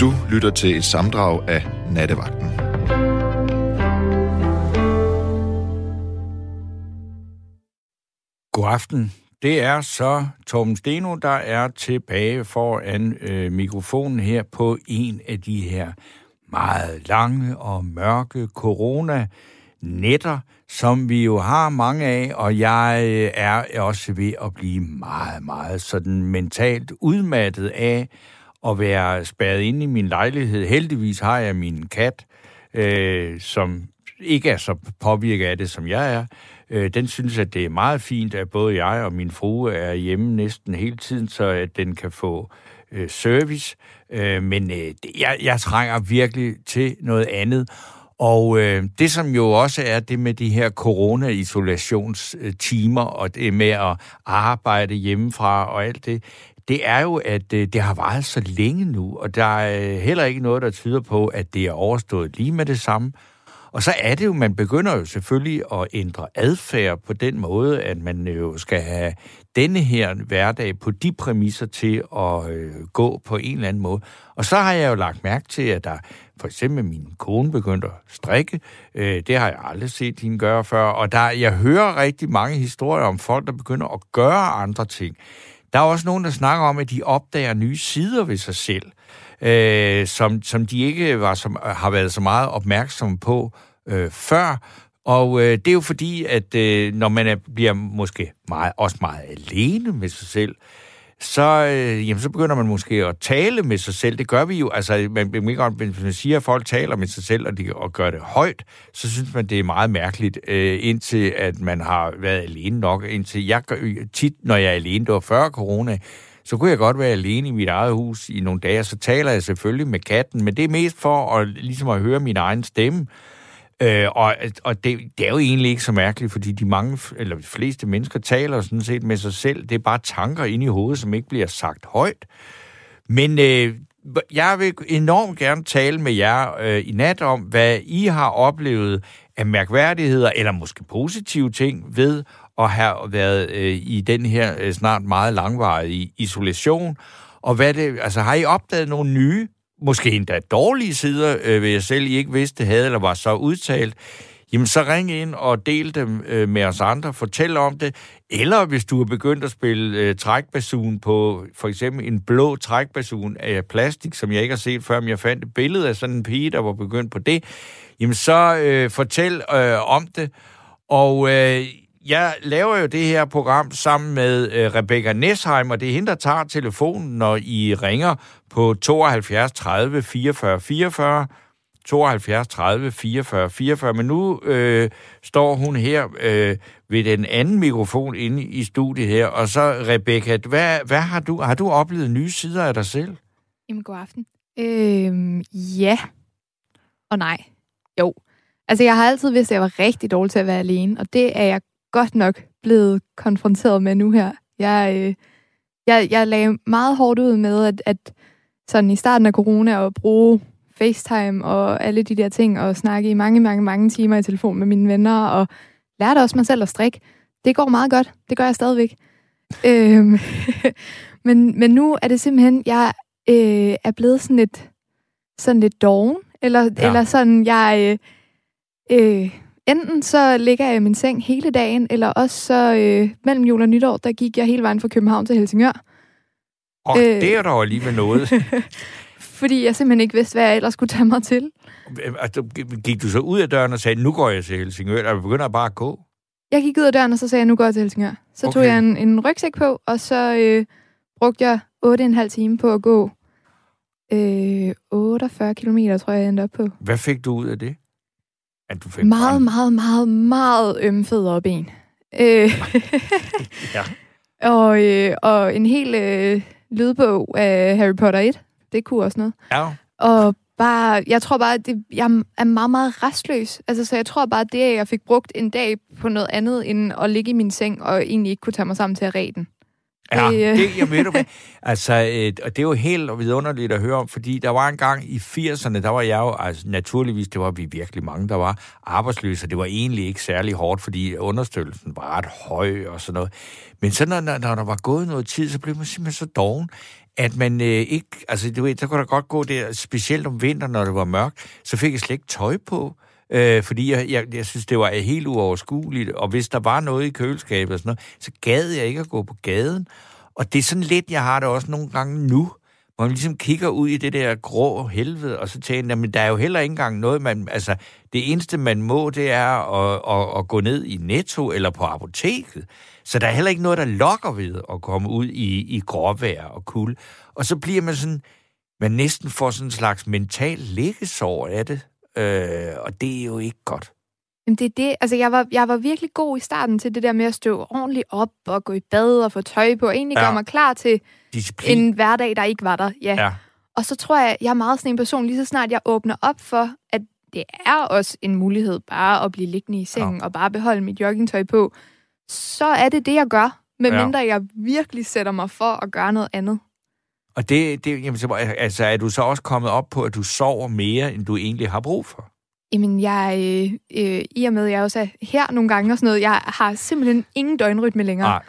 Du lytter til et samdrag af Nattevagten. God aften. Det er så Tom Steno, der er tilbage foran øh, mikrofonen her på en af de her meget lange og mørke corona-netter, som vi jo har mange af, og jeg øh, er også ved at blive meget, meget sådan mentalt udmattet af at være spærret inde i min lejlighed. Heldigvis har jeg min kat, øh, som ikke er så påvirket af det, som jeg er. Øh, den synes, at det er meget fint, at både jeg og min frue er hjemme næsten hele tiden, så at den kan få øh, service. Øh, men øh, jeg, jeg trænger virkelig til noget andet. Og øh, det, som jo også er det med de her corona-isolationstimer, og det med at arbejde hjemmefra og alt det, det er jo, at øh, det har varet så længe nu, og der er øh, heller ikke noget, der tyder på, at det er overstået lige med det samme. Og så er det jo, man begynder jo selvfølgelig at ændre adfærd på den måde, at man øh, jo skal have denne her hverdag på de præmisser til at øh, gå på en eller anden måde. Og så har jeg jo lagt mærke til, at der for eksempel min kone begyndte at strikke. Øh, det har jeg aldrig set hende gøre før. Og der, jeg hører rigtig mange historier om folk, der begynder at gøre andre ting. Der er også nogen, der snakker om, at de opdager nye sider ved sig selv øh, som, som de ikke var som, har været så meget opmærksomme på øh, før. Og øh, det er jo fordi, at øh, når man er, bliver måske meget, også meget alene med sig selv, så, øh, jamen, så begynder man måske at tale med sig selv. Det gør vi jo. Altså, man, man, man, hvis man siger, at folk taler med sig selv, og, de, og gør det højt, så synes man, det er meget mærkeligt, øh, indtil at man har været alene nok. Indtil jeg gør, tit, når jeg er alene, det var før corona, så kunne jeg godt være alene i mit eget hus i nogle dage, så taler jeg selvfølgelig med katten, men det er mest for at, ligesom at høre min egen stemme. Øh, og og det, det er jo egentlig ikke så mærkeligt, fordi de mange, eller de fleste mennesker taler sådan set med sig selv. Det er bare tanker inde i hovedet, som ikke bliver sagt højt. Men øh, jeg vil enormt gerne tale med jer øh, i nat om, hvad I har oplevet af mærkværdigheder, eller måske positive ting ved at have været øh, i den her øh, snart meget langvarige isolation. Og hvad det, altså, har I opdaget nogle nye, måske endda dårlige sider, øh, ved jeg selv I ikke vidste, havde eller var så udtalt, jamen så ring ind og del dem øh, med os andre, fortæl om det. Eller hvis du er begyndt at spille øh, trækbasun på for eksempel en blå trækbasun af plastik, som jeg ikke har set før, men jeg fandt et billede af sådan en pige, der var begyndt på det, jamen så øh, fortæl øh, om det. Og øh, jeg laver jo det her program sammen med øh, Rebecca Nesheim, og det er hende, der tager telefonen, når I ringer på 72 30 44 44. 72 30 44 44. Men nu øh, står hun her øh, ved den anden mikrofon inde i studiet her. Og så, Rebecca, hvad, hvad har du har du oplevet nye sider af dig selv? Jamen, god aften. Øhm, ja. Og nej. Jo. Altså, jeg har altid vidst, at jeg var rigtig dårlig til at være alene, og det er jeg godt nok blevet konfronteret med nu her. Jeg, øh, jeg, jeg lagde meget hårdt ud med, at, at sådan i starten af corona at bruge FaceTime og alle de der ting, og snakke i mange, mange, mange timer i telefon med mine venner, og lærte også mig selv at strikke. Det går meget godt. Det gør jeg stadigvæk. øhm, men, men nu er det simpelthen, jeg øh, er blevet sådan lidt, sådan lidt doven, eller, ja. eller sådan, jeg... Øh, øh, enten så ligger jeg i min seng hele dagen, eller også så øh, mellem jul og nytår, der gik jeg hele vejen fra København til Helsingør. Og øh, det er dog alligevel noget. fordi jeg simpelthen ikke vidste, hvad jeg ellers skulle tage mig til. Altså, gik du så ud af døren og sagde, nu går jeg til Helsingør, eller begynder jeg bare at gå? Jeg gik ud af døren, og så sagde jeg, nu går jeg til Helsingør. Så okay. tog jeg en, en rygsæk på, og så øh, brugte jeg 8,5 timer på at gå øh, 48 km, tror jeg, jeg endte op på. Hvad fik du ud af det? At du fik meget, brand? meget, meget, meget ømfedere ben. Øh, ja. og, øh, og en hel øh, lydbog af Harry Potter 1. Det kunne også noget. Ja. Og bare, jeg tror bare, at det, jeg er meget, meget restløs. Altså, så jeg tror bare, at det, at jeg fik brugt en dag på noget andet, end at ligge i min seng og egentlig ikke kunne tage mig sammen til at redde den. Ja, Det, øh, det, jeg ved du hvad, altså, øh, og det er jo helt vidunderligt at høre om, fordi der var en gang i 80'erne, der var jeg jo, altså naturligvis, det var vi virkelig mange, der var arbejdsløse, og det var egentlig ikke særlig hårdt, fordi understøttelsen var ret høj og sådan noget. Men så når, når der var gået noget tid, så blev man simpelthen så doven, at man øh, ikke, altså du ved, der kunne der godt gå der, specielt om vinteren, når det var mørkt, så fik jeg slet ikke tøj på, øh, Øh, fordi jeg, jeg, jeg synes, det var helt uoverskueligt, og hvis der var noget i køleskabet og sådan noget, så gad jeg ikke at gå på gaden, og det er sådan lidt, jeg har det også nogle gange nu, hvor man ligesom kigger ud i det der grå helvede, og så tænker men der er jo heller ikke engang noget, man, altså, det eneste, man må, det er at, at, at gå ned i Netto eller på apoteket. Så der er heller ikke noget, der lokker ved at komme ud i, i gråvejr og kul. Og så bliver man sådan, man næsten får sådan en slags mental liggesår af det, øh, og det er jo ikke godt. Jamen, det er det. Altså, jeg var, jeg var virkelig god i starten til det der med at stå ordentligt op og gå i bad og få tøj på, og egentlig Ja. gøre mig klar til Disciplin. en hverdag, der ikke var der. Ja. Ja. Og så tror jeg, jeg er meget sådan en person, lige så snart jeg åbner op for, at det er også en mulighed bare at blive liggende i sengen ja. og bare beholde mit joggingtøj på, så er det det, jeg gør, medmindre ja. jeg virkelig sætter mig for at gøre noget andet. Og det, det jamen, så, altså, er du så også kommet op på, at du sover mere, end du egentlig har brug for? Jamen, jeg, øh, øh, i og med, at jeg også er her nogle gange og sådan noget, jeg har simpelthen ingen døgnrytme længere. Nej.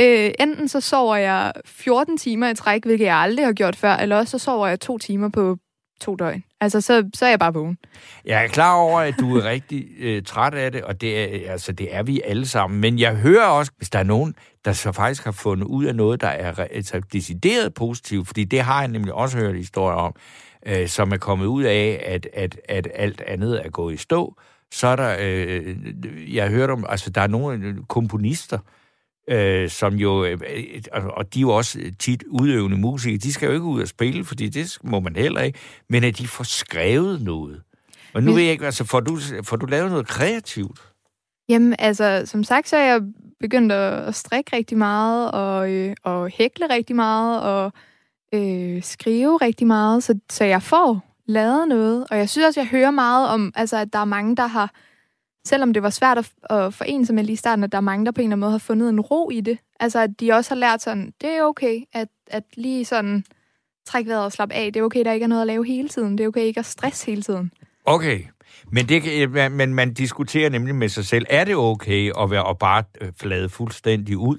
Øh, enten så sover jeg 14 timer i træk, hvilket jeg aldrig har gjort før, eller også så sover jeg to timer på to døgn. Altså, så, så er jeg bare vågen. Jeg er klar over, at du er rigtig øh, træt af det, og det er, øh, altså, det er vi alle sammen. Men jeg hører også, hvis der er nogen, der så faktisk har fundet ud af noget, der er altså, decideret positivt, fordi det har jeg nemlig også hørt historier om, øh, som er kommet ud af, at, at, at alt andet er gået i stå. Så er der, øh, øh jeg hørte om, altså der er nogle øh, komponister, øh, som jo, øh, øh, og de er jo også tit udøvende musikere, de skal jo ikke ud og spille, fordi det må man heller ikke, men at de får skrevet noget. Og nu ved jeg ikke, altså får du, får du lavet noget kreativt? Jamen, altså, som sagt, så er jeg begyndt at, at strikke rigtig meget, og, øh, og hækle rigtig meget, og øh, skrive rigtig meget, så, så jeg får lavet noget. Og jeg synes også, jeg hører meget om, altså, at der er mange, der har, selvom det var svært at, at forene sig med lige i starten, at der er mange, der på en eller anden måde har fundet en ro i det. Altså, at de også har lært sådan, det er okay, at, at lige sådan trække vejret og slappe af. Det er okay, der ikke er noget at lave hele tiden. Det er okay ikke at stresse hele tiden. Okay, men, det, men man diskuterer nemlig med sig selv, er det okay at være og bare øh, flade fuldstændig ud,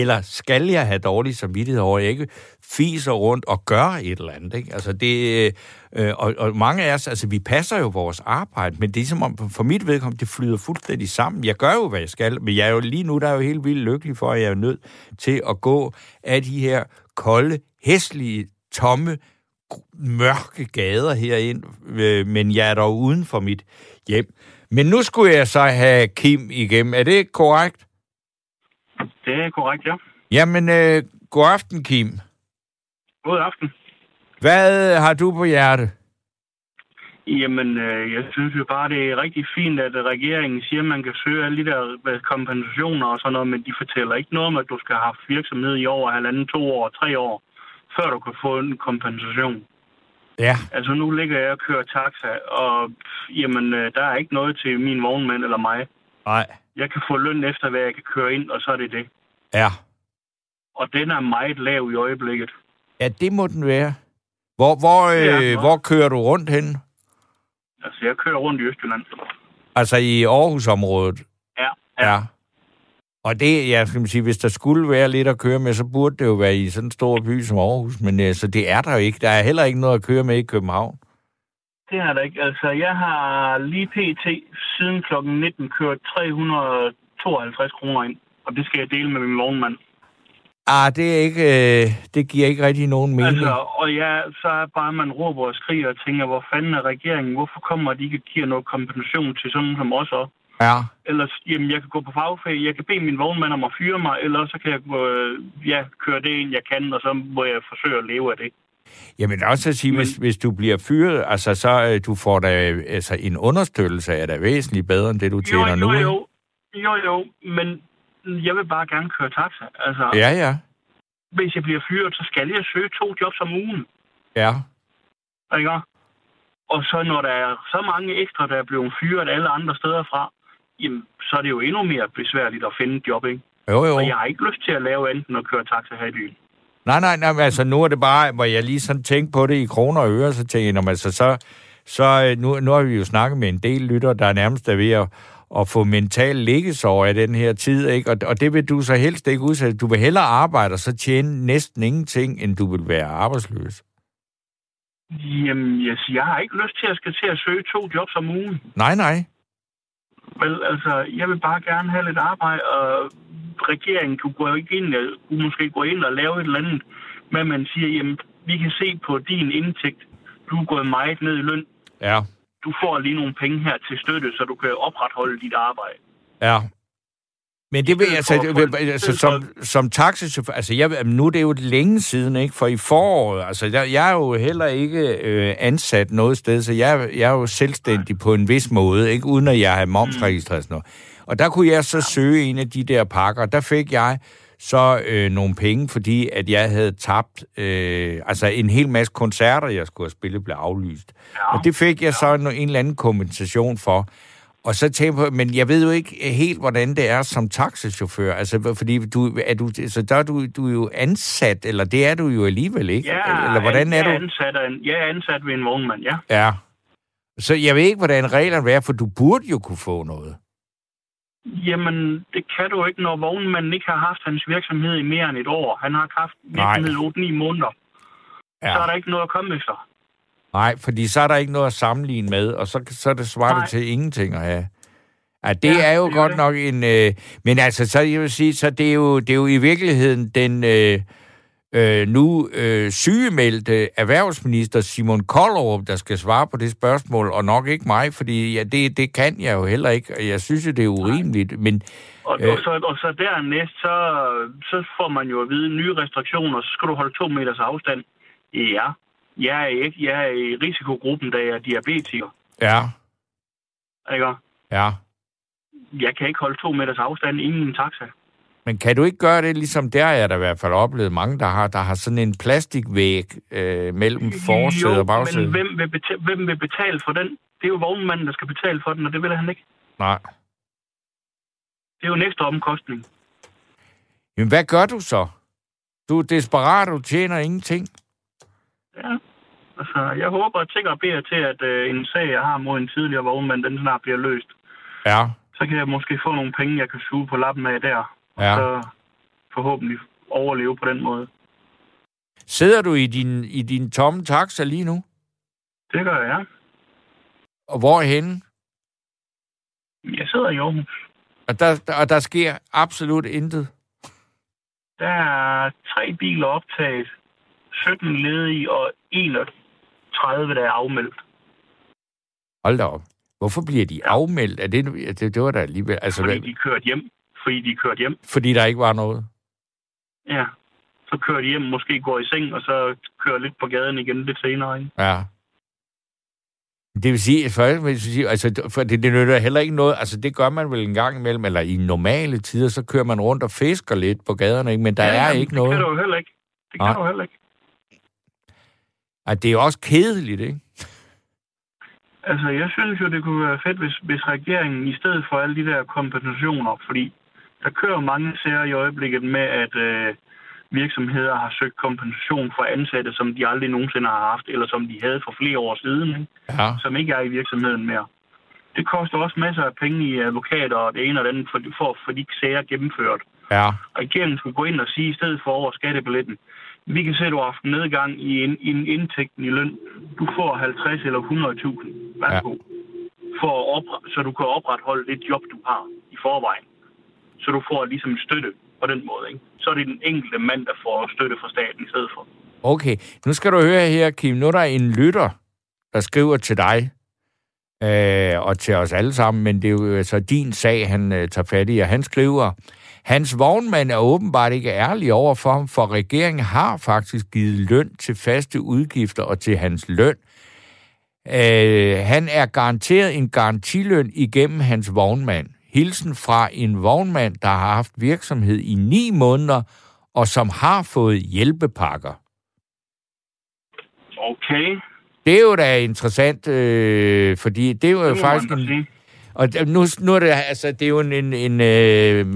eller skal jeg have dårlig samvittighed over, at jeg ikke fiser rundt og gør et eller andet? Ikke? Altså det, øh, og, og mange af os, altså vi passer jo vores arbejde, men det er som om, for mit vedkommende, det flyder fuldstændig sammen. Jeg gør jo, hvad jeg skal, men jeg er jo lige nu, der er jo helt vildt lykkelig for, at jeg er nødt til at gå af de her kolde, hæslige, tomme, mørke gader herind, øh, men jeg er dog uden for mit hjem. Men nu skulle jeg så have Kim igennem. Er det korrekt? Det er korrekt, ja. Jamen, øh, god aften, Kim. God aften. Hvad har du på hjerte? Jamen, øh, jeg synes jo bare, det er rigtig fint, at regeringen siger, at man kan søge alle de der kompensationer og sådan noget, men de fortæller ikke noget om, at du skal have haft virksomhed i over halvanden, to år, tre år, før du kan få en kompensation. Ja, Altså, nu ligger jeg og kører taxa, og jamen, øh, der er ikke noget til min vognmand eller mig. nej, Jeg kan få løn efter, hvad jeg kan køre ind, og så er det det. ja. Og den er meget lav i øjeblikket. Ja, det må den være. Hvor, hvor, øh, Ja. hvor kører du rundt hen? Altså, jeg kører rundt i Østjylland. Altså i Aarhusområdet? Ja, Ja. Og det, ja, skal sige, hvis der skulle være lidt at køre med, så burde det jo være i sådan en stor by som Aarhus, men øh, så det er der jo ikke. Der er heller ikke noget at køre med i København. Det er der ikke. Altså, jeg har lige pt. siden kl. 19 kørt 352 kroner ind. Og det skal jeg dele med min vognmand. Ah, det er ikke, øh, det giver ikke rigtig nogen mening. Altså, og ja, så er bare, man råber og skriger og tænker, hvor fanden er regeringen? Hvorfor kommer de ikke og giver noget kompensation til sådan som os også? Ja. Ellers, jamen, jeg kan gå på fagfag, jeg kan bede min vognmand om at fyre mig, eller så kan jeg øh, ja, køre det ind, jeg kan, og så må jeg forsøge at leve af det. Jamen også at sige, hvis, hvis du bliver fyret, altså så øh, du får da altså, en understøttelse er da væsentligt bedre end det, du tjener jo, nu. jo, jo, jo, jo, men jeg vil bare gerne køre taxa. Altså, Ja, ja. hvis jeg bliver fyret, så skal jeg søge to jobs om ugen. Ja. Ikke? Og så når der er så mange ekstra, der er blevet fyret alle andre steder fra, jamen, så er det jo endnu mere besværligt at finde et job, ikke? Jo, jo. Og jeg har ikke lyst til at lave enten at køre taxa her i byen. Nej, nej, nej, altså nu er det bare, hvor jeg lige sådan tænkte på det i kroner og øre, så tænkte jeg, altså, så, så øh, nu, nu har vi jo snakket med en del lytter, der er nærmest er ved at, at få mental liggesår af den her tid, ikke? Og, og det vil du så helst ikke udsætte. Du vil hellere arbejde og så tjene næsten ingenting, end du vil være arbejdsløs. Jamen, yes, jeg har ikke lyst til at skal til at søge to jobs om ugen. Nej, nej. Vel, altså, jeg vil bare gerne have lidt arbejde, og regeringen kunne, gå ikke ind, kunne måske gå ind og lave et eller andet, at man siger, jamen, vi kan se på din indtægt, du er gået meget ned i løn. Ja. Du får lige nogle penge her til støtte, så du kan opretholde dit arbejde. Ja. Men det vil altså, for vil- i altså som, som taxichauffør, altså jeg, nu er det jo længe siden, ikke? For i foråret, altså jeg, jeg er jo heller ikke øh, ansat noget sted, så jeg, jeg er jo selvstændig på en vis måde, ikke? Uden at jeg har momsregistreret sådan noget. Og der kunne jeg så søge en af de der pakker, der fik jeg så øh, nogle penge, fordi at jeg havde tabt, øh, altså en hel masse koncerter, jeg skulle have spillet, blev aflyst. Ja. Og det fik jeg så en, en eller anden kompensation for. Og så tænker jeg på, men jeg ved jo ikke helt, hvordan det er som taxichauffør. Altså, fordi du, er du, så der er du, du er jo ansat, eller det er du jo alligevel ikke? Ja, eller hvordan er jeg du? Er ansat af en, jeg er ansat ved en vognmand, ja. Ja. Så jeg ved ikke, hvordan reglerne er, for du burde jo kunne få noget. Jamen, det kan du ikke, når vognmanden ikke har haft hans virksomhed i mere end et år. Han har haft virksomhed i 8-9 måneder. Ja. Så er der ikke noget at komme efter. Nej, fordi så er der ikke noget at sammenligne med, og så, så er det svaret Nej. til ingenting at have. Ja, det Ja, er jo det godt det. nok en... Øh, men altså, så jeg vil sige, så det er jo, det er jo i virkeligheden den øh, øh, nu øh, sygemeldte erhvervsminister Simon Kollerup, der skal svare på det spørgsmål, og nok ikke mig, fordi ja, det, det kan jeg jo heller ikke, og jeg synes jo, det er urimeligt, men Og, Øh. og, så, og så dernæst, så, så får man jo at vide nye restriktioner, så skal du holde to meters afstand. Ja, jeg er, ikke, jeg er i risikogruppen, da jeg er diabetiker. ja, Ikke? ja. Jeg kan ikke holde to meters afstand inden en taxa. Men kan du ikke gøre det, ligesom der jeg da i hvert fald oplevet mange, der har, der har sådan en plastikvæg øh, mellem forsæde og bagsæde? men hvem vil, betale, hvem vil betale for den? Det er jo vognmanden, der skal betale for den, og det vil han ikke. Nej. Det er jo en ekstra omkostning. Men hvad gør du så? Du er desperat, du tjener ingenting. Ja. Altså, jeg håber og tænker og beder til, at øh, en sag, jeg har mod en tidligere vognmand, den snart bliver løst. Ja, Så kan jeg måske få nogle penge, jeg kan suge på lappen af der. ja. Så forhåbentlig overleve på den måde. Sidder du i din, i din tomme taxa lige nu? Det gør jeg. Og hvor henne? Jeg sidder i Aarhus. Og der, der, og der sker absolut intet. Der er tre biler optaget, 17 ledige og 31, der er afmeldt. Hold da op. Hvorfor bliver de afmeldt? Er det, det, det var da alligevel... Altså, Fordi hvad- de kørte hjem. Fordi de kørte hjem. fordi der ikke var noget? Ja. Så kører de hjem, måske går i seng, og så kører lidt på gaden igen lidt senere. Ikke? Ja. Det vil sige, jeg vil sige altså, for det, det nytter heller ikke noget. Altså, det gør man vel en gang imellem, eller i normale tider, så kører man rundt og fisker lidt på gaderne, ikke? men der ja, er jamen, ikke det noget. Det kan du jo heller ikke. Det kan Nej. du heller ikke. Ej, det er også kedeligt, ikke? Altså, jeg synes jo, det kunne være fedt, hvis, hvis regeringen i stedet for alle de der kompensationer, fordi der kører mange sager i øjeblikket med, at øh, virksomheder har søgt kompensation for ansatte, som de aldrig nogensinde har haft, eller som de havde for flere år siden, ikke? Ja. som ikke er i virksomheden mere. Det koster også masser af penge i advokater og det ene og det andet for, for at få de sager gennemført. Ja. Regeringen skulle gå ind og sige, i stedet for over skattebilletten, vi kan se, at du har haft nedgang i, en, i en indtægten i løn. Du får 50 eller 100.000. Værsgo. Ja. For at opre- så du kan opretholde det job, du har i forvejen. Så du får ligesom støtte på den måde. Ikke? Så er det den enkelte mand, der får støtte fra staten i stedet for. Okay, nu skal du høre her, Kim. Nu er der en lytter, der skriver til dig, øh, og til os alle sammen, men det er jo altså din sag, han øh, tager fat i, og han skriver, hans vognmand er åbenbart ikke ærlig over for ham, for regeringen har faktisk givet løn til faste udgifter og til hans løn. Øh, han er garanteret en garantiløn igennem hans vognmand. Hilsen fra en vognmand, der har haft virksomhed i ni måneder, og som har fået hjælpepakker. Okay. Det er jo da interessant, øh, fordi det er jo Det faktisk en... Og nu, nu er det, altså, det er jo en, en, en øh,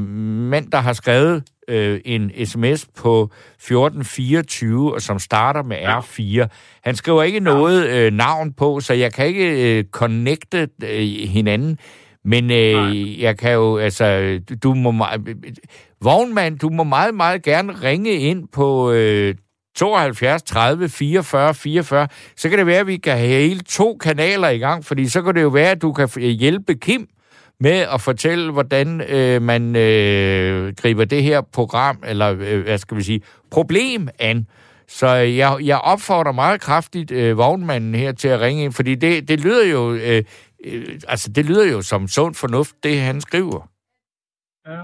mand, der har skrevet øh, en sms på 1424, og som starter med R4. Han skriver ikke noget øh, navn på, så jeg kan ikke øh, connecte øh, hinanden. Men øh, jeg kan jo, altså, du må meget, vognmand, du må meget, meget gerne ringe ind på øh, 72 30 44 44. Så kan det være, at vi kan have hele to kanaler i gang, fordi så kan det jo være, at du kan hjælpe Kim med at fortælle, hvordan øh, man øh, griber det her program, eller øh, hvad skal vi sige, problem an. Så jeg, jeg opfordrer meget kraftigt øh, vognmanden her til at ringe ind, fordi det, det lyder jo øh, øh, altså det lyder jo som sund fornuft, det han skriver. Ja.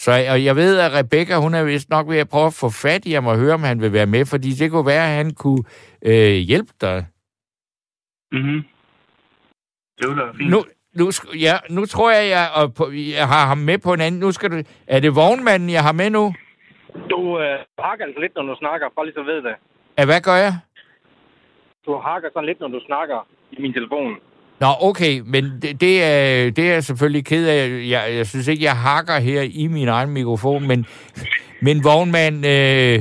Så og jeg ved, at Rebecca, hun er vist nok ved at prøve at få fat i ham og høre, om han vil være med, fordi det kunne være, at han kunne øh, hjælpe dig. Mhm. Det var fint. Nu, nu, ja, nu tror jeg, jeg, og på, jeg har ham med på en anden. Nu skal du, er det vognmanden, jeg har med nu? Du øh, hakker altså lidt, når du snakker, bare lige så ved det. Ja, hvad gør jeg? Du hakker sådan lidt, når du snakker i min telefon. Nå, okay, men det, det, er, det er jeg selvfølgelig ked af. Jeg, jeg synes ikke, jeg hakker her i min egen mikrofon, men, men vognmand, øh,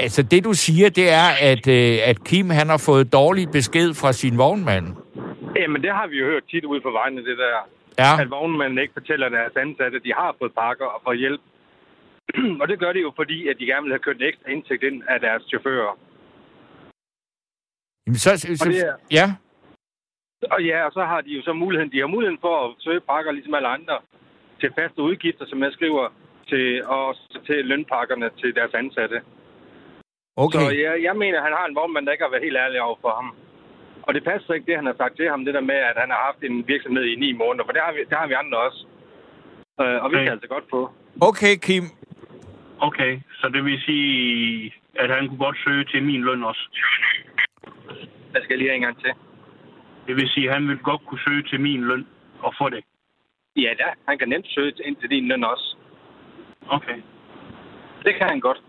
altså det du siger, det er, at, øh, at Kim han har fået dårlig besked fra sin vognmand. Jamen, det har vi jo hørt tit ude på vejene, det der. Ja. At vognmanden ikke fortæller deres ansatte, at de har fået pakker og får hjælp. og det gør de jo, fordi at de gerne vil have kørt en ekstra indtægt ind af deres chauffører. Jamen, så, så, er- ja. Og ja, og så har de jo så muligheden, de har muligheden for at søge pakker ligesom alle andre til faste udgifter, som jeg skriver, til, og til lønpakkerne til deres ansatte. Okay. Så ja, jeg mener, at han har en vognmand, der ikke har været helt ærlig over for ham. Og det passer ikke, det han har sagt til ham, det der med, at han har haft en virksomhed i ni måneder, for det har vi, det har vi andre også. Øh, og vi Okay. kan altså godt på. Okay, Kim. Okay, så det vil sige, at han kunne godt søge til min løn også. Jeg skal lige have en gang til. Det vil sige, at han ville godt kunne søge til min løn og få det. Ja, da. Han kan nemt søge ind til din løn også. Okay. Det kan han godt.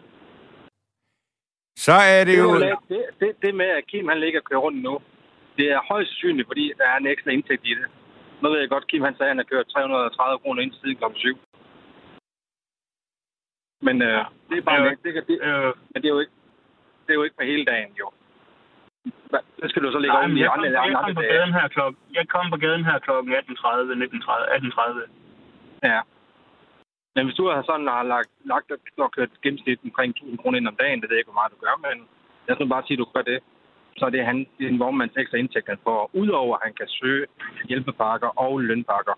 Så er det Det, jo... er jo, det, det, det med, at Kim han ligger og kører rundt nu, det er højst sandsynligt, fordi der er en ekstra indtægt i det. Nu ved jeg godt, Kim han sagde, at han har kørt 330 kroner ind siden kl. 7. Men øh, det er bare det, det, det, Øh, men det er jo ikke, det er jo ikke på hele dagen, jo. Det skal du så lægge oven i andre, andre, andre på dage. gaden her klok, jeg kom på gaden her klokken 18.30, 19.30, 18.30. Ja. Men hvis du har sådan har lagt, lagt og kørt gennemsnit omkring 1000 kroner ind om dagen, det ved jeg ikke, hvor meget du gør, men jeg skal bare sige, at du gør det, så er det han, det er en vognmands ekstra indtægt, han får, udover at han kan søge hjælpepakker og lønpakker.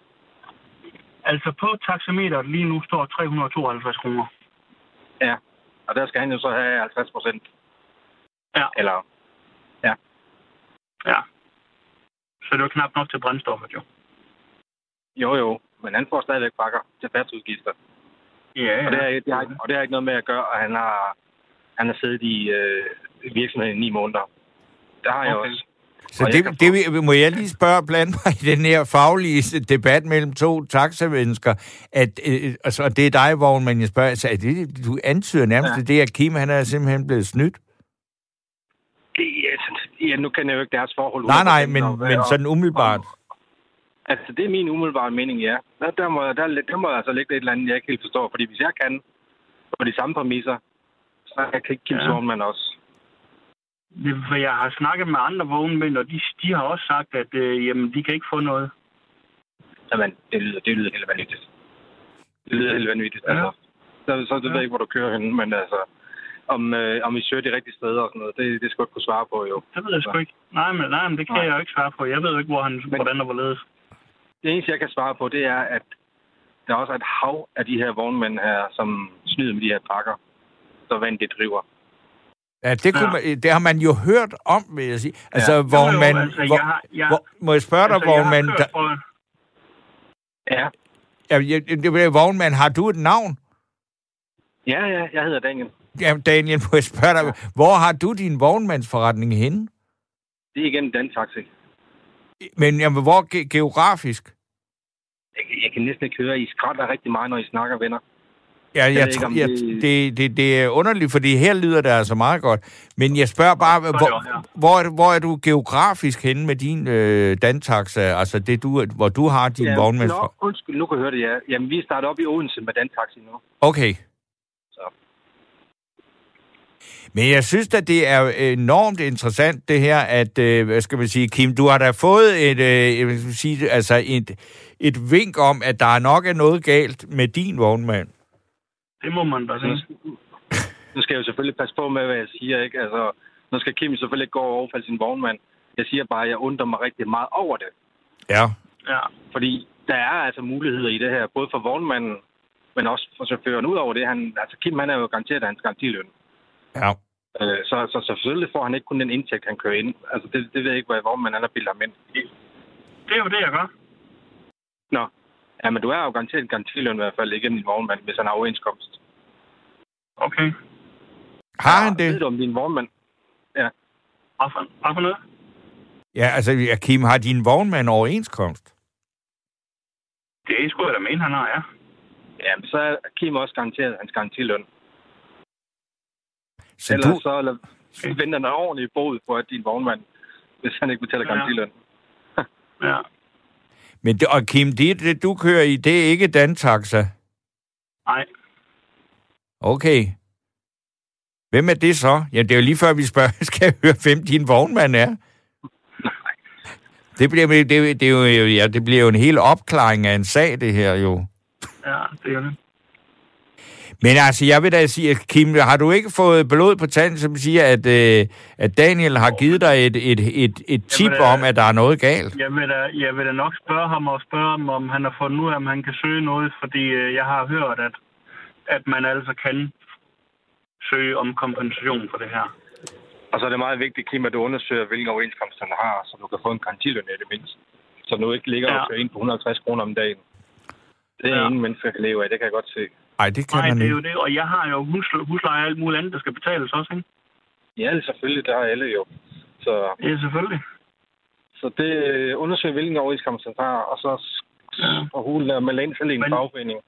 Altså på taxameteret lige nu står 352 kroner. Ja, og der skal han jo så have 50 procent. Ja. Eller, Ja. Så det er jo knap nok til brændstoffet, jo. jo jo, men han får stadigvæk pakker til fastudgifter. Ja, Og, det ja. er, det har, ikke- og det har ikke noget med at gøre, at han har, han har siddet i øh, virksomheden i ni måneder. Det har jeg Okay. også. Så Og jeg det, det, vil- må jeg lige spørge blandt mig i den her faglige debat mellem to taxamennesker, at øh, altså, det er dig, vognmand, jeg spørger, altså, er det, du antyder nærmest Ja. ja. det, at Kim han er simpelthen blevet snydt? Ja, nu kender jeg jo ikke deres forhold. Nej, nej, 100%, men, og- men og- sådan umiddelbart. Altså, det er min umiddelbare mening, ja. Der, der, må, der, der må altså ligge et eller andet, jeg ikke helt forstår. Fordi hvis jeg kan på de samme præmisser, så kan ikke Kim Ja. Sornmann også. For jeg har snakket med andre vognmænd, og de, de har også sagt, at øh, jamen, de kan ikke få noget. Jamen, det lyder, det lyder helt vanvittigt. Det lyder helt vanvittigt. Ja. Altså, så, så det Ja. ved jeg ikke, hvor du kører hen, men altså, om, øh, om I søger de rigtige steder og sådan noget, det, det skal jeg ikke kunne svare på, jo. Det ved jeg sgu ikke. Nej, men, nej, men det kan Nej. jeg jo ikke svare på. Jeg ved jo ikke, hvor han, Men- hvordan der var ledes. Det eneste, jeg kan svare på, det er, at der også er et hav af de her vognmænd her, som snyder med de her pakker, så vand det driver. Ja, det, kunne Ja. man, det har man jo hørt om, vil jeg sige. Altså, Ja. ja. vognmand... Jo, jo, altså, hvor, jeg har, jeg, hvor, må jeg spørge dig, altså, jeg har vognmand... kørt Der, for- Ja, ja, det vil vognmand, har du et navn? ja, ja jeg hedder Daniel. Ja, Daniel, må jeg spørge dig, hvor har du din vognmandsforretning henne? Det er igen den taxi. Men jamen, hvor ge- geografisk? Jeg, kan- jeg kan næsten ikke høre, I skrætter rigtig meget, når I snakker, venner. Ja, jeg, jeg, ikke, jeg, det- det, det, det er underligt, fordi her lyder det altså meget godt. Men jeg spørger bare, det hvor, ja. hvor, er, hvor er du geografisk henne med din øh, Dantaxa? Altså det, du, hvor du har din ja, vognmand Nå, undskyld, nu kan jeg høre det, ja. Jamen, vi starter op i Odense med Dantaxi nu. Okay. Så. Men jeg synes at det er enormt interessant det her, at, øh, hvad skal man sige, Kim, du har da fået et, øh, jeg vil sige, altså et, et vink om, at der nok er noget galt med din vognmand. Det må man da sige. Nu skal jeg jo selvfølgelig passe på med, hvad jeg siger, ikke? Altså, nu skal Kim selvfølgelig ikke gå og overfalde sin vognmand. Jeg siger bare, at jeg undrer mig rigtig meget over det. Ja. Ja. Fordi der er altså muligheder i det her, både for vognmanden, men også for chaufføren. Udover det, han, altså Kim han er jo garanteret hans garantiløn. Ja. Øh, så, så, så selvfølgelig får han ikke kun den indtægt, han kører ind. Altså det, det ved jeg ikke, hvad vognmanden han har ham ind. Det er jo det, jeg gør. Nå. Ja, men du er jo garanteret en garantiløn i hvert fald, ikke en vognmand, hvis han har overenskomst. Okay. Har han Ved det? du om din vognmand? Hvad for, hvad for noget? Ja, altså, ja, Kim, har din vognmand overenskomst? Det skulle jeg da mene, han har, ja. Ja, men så er Kim også garanteret hans garantiløn. Så Ellers du, så eller, venter der ordentligt bod på, at din vognmand, hvis han ikke betaler Ja. garantiløn. Ja. men det, og Kim, det, det, du kører i, det er ikke Dantaxa. Nej. Okay. Hvem er det så? Ja, det er jo lige før, vi spørger, skal jeg høre, hvem din vognmand er? Det bliver, det, det, er jo, ja, det bliver jo en hel opklaring af en sag, det her jo. Ja, det er det. Men altså, jeg vil da sige, Kim, har du ikke fået blod på tanden, som siger, at, øh, at Daniel har givet dig et, et, et, et tip Jamen, øh, om, at der er noget galt? Jeg vil, da, jeg vil da nok spørge ham og spørge ham, om han har fundet ud af, om han kan søge noget, fordi øh, jeg har hørt, at, at man altså kan søge om kompensation for det her. Og så er det meget vigtigt, Kim, at du undersøger, hvilken overenskomst han har, så du kan få en garantiløn i det mindste. Så du ikke ligger Ja. og kører ind på 150 kroner om dagen. Det er Ja. ingen mennesker, kan leve af. Det kan jeg godt se. Nej, det kan Nej, man det er jo det, og jeg har jo husle, husleje og alt muligt andet, der skal betales også, ikke? Ja, selvfølgelig. Det har alle jo. Så, Ja, selvfølgelig. så det øh, undersøger, hvilken overenskomst han har, og så Ja. og hun er med ind til en Men- fagforening.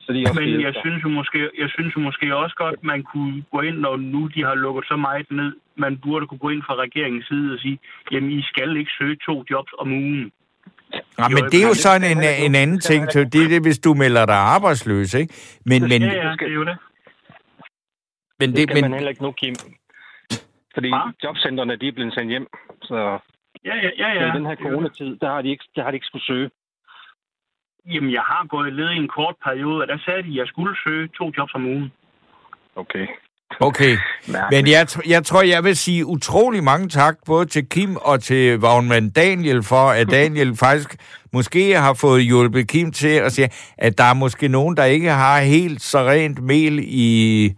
Så de også Men jeg dig. synes, jo måske, jeg synes jo måske også godt, man kunne gå ind, når nu de har lukket så meget ned. Man burde kunne gå ind fra regeringens side og sige, jamen I skal ikke søge to jobs om ugen. Ja, men det er jo sådan en, en anden ting. så Det er det, hvis du melder dig arbejdsløs, ikke? Men, men, ja, ja, det er jo det. men, Det det, men, man heller ikke nu, Kim. Fordi Hva? jobcentrene, de er blevet sendt hjem. Så Ja, ja, ja. ja, i den her er jo coronatid, der har de ikke, der har de ikke skulle søge. Jamen, jeg har gået led i en kort periode, og der sagde de, at jeg skulle søge to jobs om ugen. Okay. Okay. Men jeg, jeg tror, jeg vil sige utrolig mange tak, både til Kim og til vognmand Daniel, for at Daniel faktisk måske har fået hjulpet Kim til at sige, at der er måske nogen, der ikke har helt så rent mel i,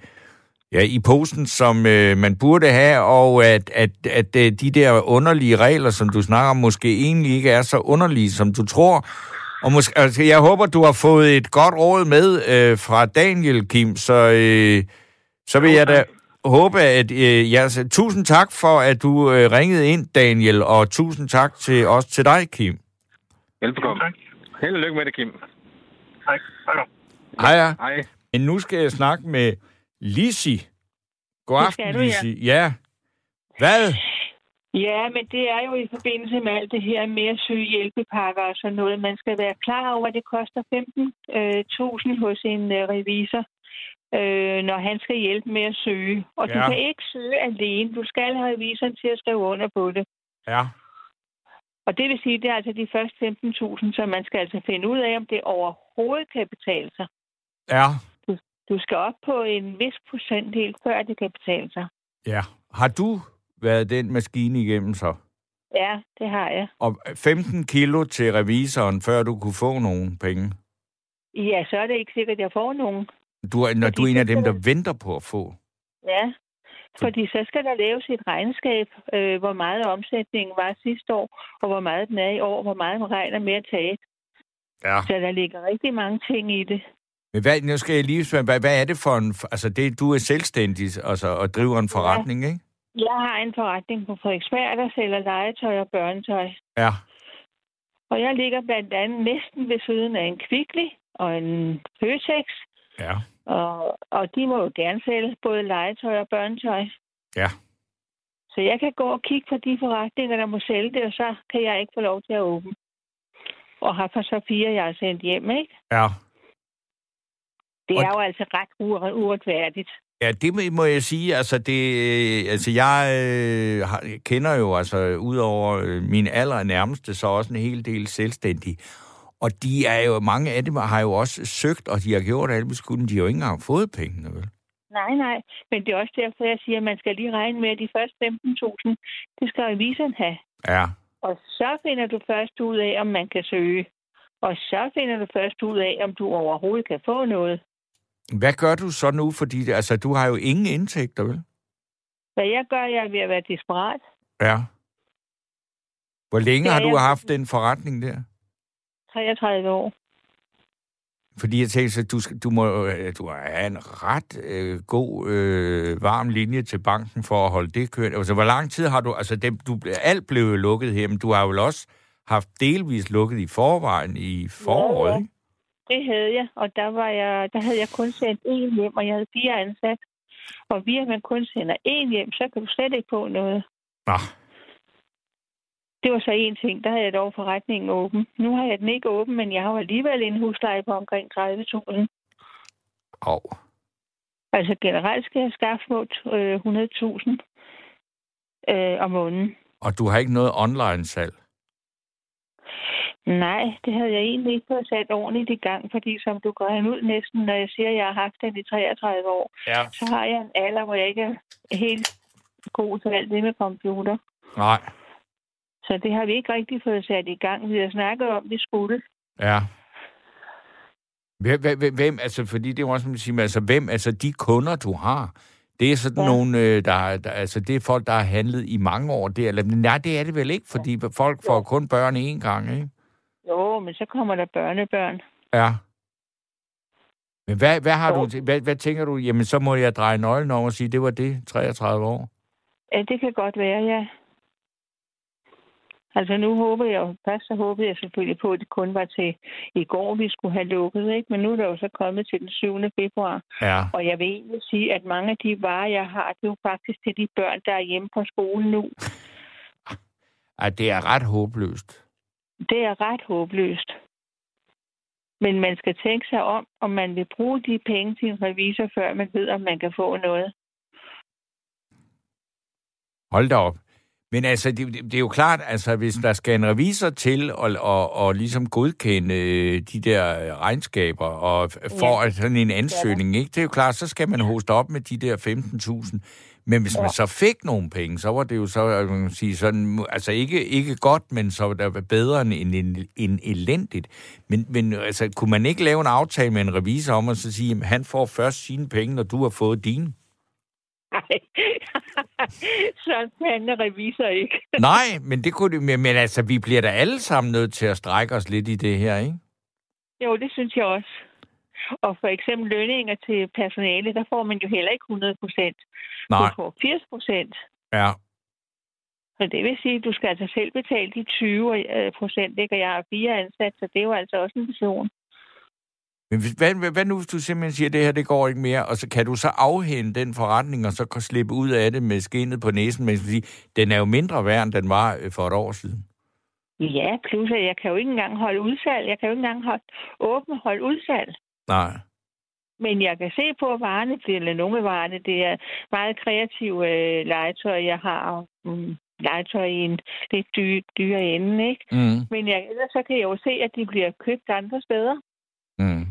ja, i posen, som øh, man burde have, og at, at, at øh, de der underlige regler, som du snakker om, måske egentlig ikke er så underlige, som du tror. Og måske, altså, jeg håber, du har fået et godt råd med øh, fra Daniel, Kim, så... Øh, så vil jeg da håbe, at... Øh, ja, så, tusind tak for, at du øh, ringede ind, Daniel, og tusind tak til også til dig, Kim. Velbekomme. Tak. Held og lykke med det, Kim. Tak. tak. Hej, ja. Hej. Men nu skal jeg snakke med Lisi. God aften, du, ja. Lisi. Ja. Hvad? Ja, men det er jo i forbindelse med alt det her med at søge hjælpepakker og sådan noget. Man skal være klar over, at det koster 15.000 hos en øh, revisor, øh, når han skal hjælpe med at søge. Og ja. Du kan ikke søge alene. Du skal have revisoren til at skrive under på det. Ja. Og det vil sige, at det er altså de første 15.000, så man skal altså finde ud af, om det overhovedet kan betale sig. Ja. Du skal op på en vis procentdel, før det kan betale sig. Ja. Har du været den maskine igennem så? Ja, det har jeg. Og 15 kilo til revisoren, før du kunne få nogle penge? Ja, så er det ikke sikkert, at jeg får nogen. Du er, når Fordi du er en af dem, der venter på at få. Ja, fordi så skal der laves et regnskab, øh, hvor meget omsætningen var sidste år, og hvor meget den er i år, hvor meget man regner med at tage. Ja. Så der ligger rigtig mange ting i det. Men hvad, nu skal jeg lige spørge, hvad, hvad er det for en... Altså, det, du er selvstændig altså, og driver en forretning, ikke? Jeg har en forretning på Frederiksberg, der sælger legetøj og børnetøj. Ja. Og jeg ligger blandt andet næsten ved siden af en Kvickly og en Føtex. Ja. Og, og de må jo gerne sælge både legetøj og børnetøj. Ja. Så jeg kan gå og kigge på de forretninger, der må sælge det, og så kan jeg ikke få lov til at åbne. Og har for så fire, jeg har sendt hjem, ikke? Ja. Det Og- er jo altså ret uretfærdigt. Ja, det må- jeg sige. Altså, det, altså jeg øh, kender jo, altså, udover øh, min aller nærmeste, så også en hel del selvstændige. Og de er jo, mange af dem har jo også søgt, og de har gjort alt, kunne. De har jo ikke engang fået pengene, vel? Nej, nej. Men det er også derfor, jeg siger, at man skal lige regne med, at de første 15.000, det skal revisoren have. Ja. Og så finder du først ud af, om man kan søge. Og så finder du først ud af, om du overhovedet kan få noget. Hvad gør du så nu? Fordi altså, du har jo ingen indtægter, vel? Hvad jeg gør, jeg er ved at være desperat. Ja. Hvor længe har du jeg. haft den forretning der? 33 år. Fordi jeg tænkte, så du, skal, du må øh, du have en ret øh, god, øh, varm linje til banken for at holde det kørt. Altså, hvor lang tid har du... Altså, det, du, alt blev jo lukket her, men du har vel også haft delvis lukket i forvejen i foråret, Ja, ja. Det havde jeg, og der, var jeg, der havde jeg kun sendt én hjem, og jeg havde fire ansat. Og via at man kun sender én hjem, så kan du slet ikke få noget. Nå, Det var så en ting. Der havde jeg dog forretningen åben. Nu har jeg den ikke åben, men jeg har alligevel en husleje på omkring 30.000. og Altså generelt skal jeg skaffe små øh, 100.000 øh, om måneden. Og du har ikke noget online-salg? Nej, det havde jeg egentlig ikke fået sat ordentligt i gang, fordi som du går ud næsten, når jeg siger, at jeg har haft den i 33 år, Ja. så har jeg en alder, hvor jeg ikke er helt god til alt det med computer. Nej. Så det har vi ikke rigtig fået sat i gang. Vi har snakket om, vi skulle. Ja. Hvem, hvem, altså, fordi det er jo også, man siger, altså, hvem, altså, de kunder, du har, det er sådan ja. Ja. nogle, øh, der, der, altså, det er folk, der har handlet i mange år. Det, eller, nej, det er det vel ikke, fordi folk får Jo. kun børn én gang, ikke? Jo, men så kommer der børnebørn. Ja. Men hvad, hvad, har Jo. du, hvad, hvad tænker du? Jamen, så må jeg dreje nøglen over og sige, det var det, 33 år. Ja, det kan godt være, ja. Altså nu håber jeg jo, først så håbede jeg selvfølgelig på, at det kun var til i går, vi skulle have lukket, ikke? Men nu er der jo så kommet til den 7. februar. Ja. Og jeg vil egentlig sige, at mange af de varer, jeg har, det er jo faktisk til de børn, der er hjemme på skolen nu. Ej, det er ret håbløst. Det er ret håbløst. Men man skal tænke sig om, om man vil bruge de penge til en revisor, før man ved, om man kan få noget. Hold da op. Men altså, det, det, det er jo klart, altså, hvis der skal en revisor til at og, og ligesom godkende øh, de der regnskaber og for ja. sådan en ansøgning, ikke? Det er jo klart, så skal man hoste op med de der 15.000. Men hvis ja. man så fik nogle penge, så var det jo så, øh, man kan sige, sådan, altså ikke, ikke godt, men så var det bedre end, end, end, end elendigt. Men, men altså, kunne man ikke lave en aftale med en revisor om at så sige, at han får først sine penge, når du har fået dine? Nej, sådan fanden revisor ikke. Nej, men det kunne men, men altså, vi bliver da alle sammen nødt til at strække os lidt i det her, ikke? Jo, det synes jeg også. Og for eksempel lønninger til personale, der får man jo heller ikke 100 procent. Nej, Du får 80 procent. ja. Så det vil sige, at du skal altså selv betale de 20 procent, ikke? Og jeg har fire ansat, så det er jo altså også en person. Men hvis, hvad, hvad, hvad nu, hvis du simpelthen siger, at det her, det går ikke mere, og så kan du så afhænde den forretning, og så kan slippe ud af det med skinnet på næsen, men sige, den er jo mindre værd, end den var øh, for et år siden. Ja, plus at jeg kan jo ikke engang holde udsalg. Jeg kan jo ikke engang holde, åbne holde udsalg. Nej. Men jeg kan se på varerne, eller nogle af varerne, det er meget kreative øh, legetøj, jeg har. Mm, legetøj i en lidt dyre, dyre ende, ikke? Mm. Men jeg, ellers så kan jeg jo se, at de bliver købt andre steder. Mm.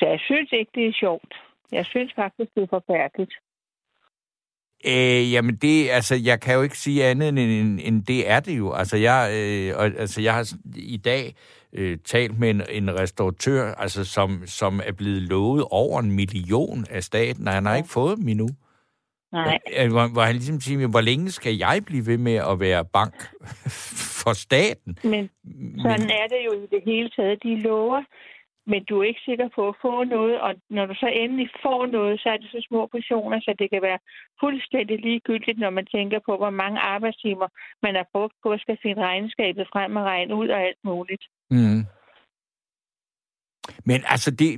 Så jeg synes ikke, det er sjovt. Jeg synes faktisk, det er forfærdeligt. Øh, jamen det, altså, jeg kan jo ikke sige andet end, end, end det er det jo. Altså, jeg, øh, altså, jeg har i dag øh, talt med en, en restauratør, altså, som, som er blevet lovet over en million af staten, og han har ikke fået dem endnu. Nej. Øh, Hvor, hvor han ligesom siger, men hvor længe skal jeg blive ved med at være bank for staten? Men sådan er det jo i det hele taget. De lover, men du er ikke sikker på at få noget, og når du så endelig får noget, så er det så små portioner, så det kan være fuldstændig ligegyldigt, når man tænker på, hvor mange arbejdstimer man har brugt på at skal finde regnskabet frem og regne ud og alt muligt. Mm. Men altså, det,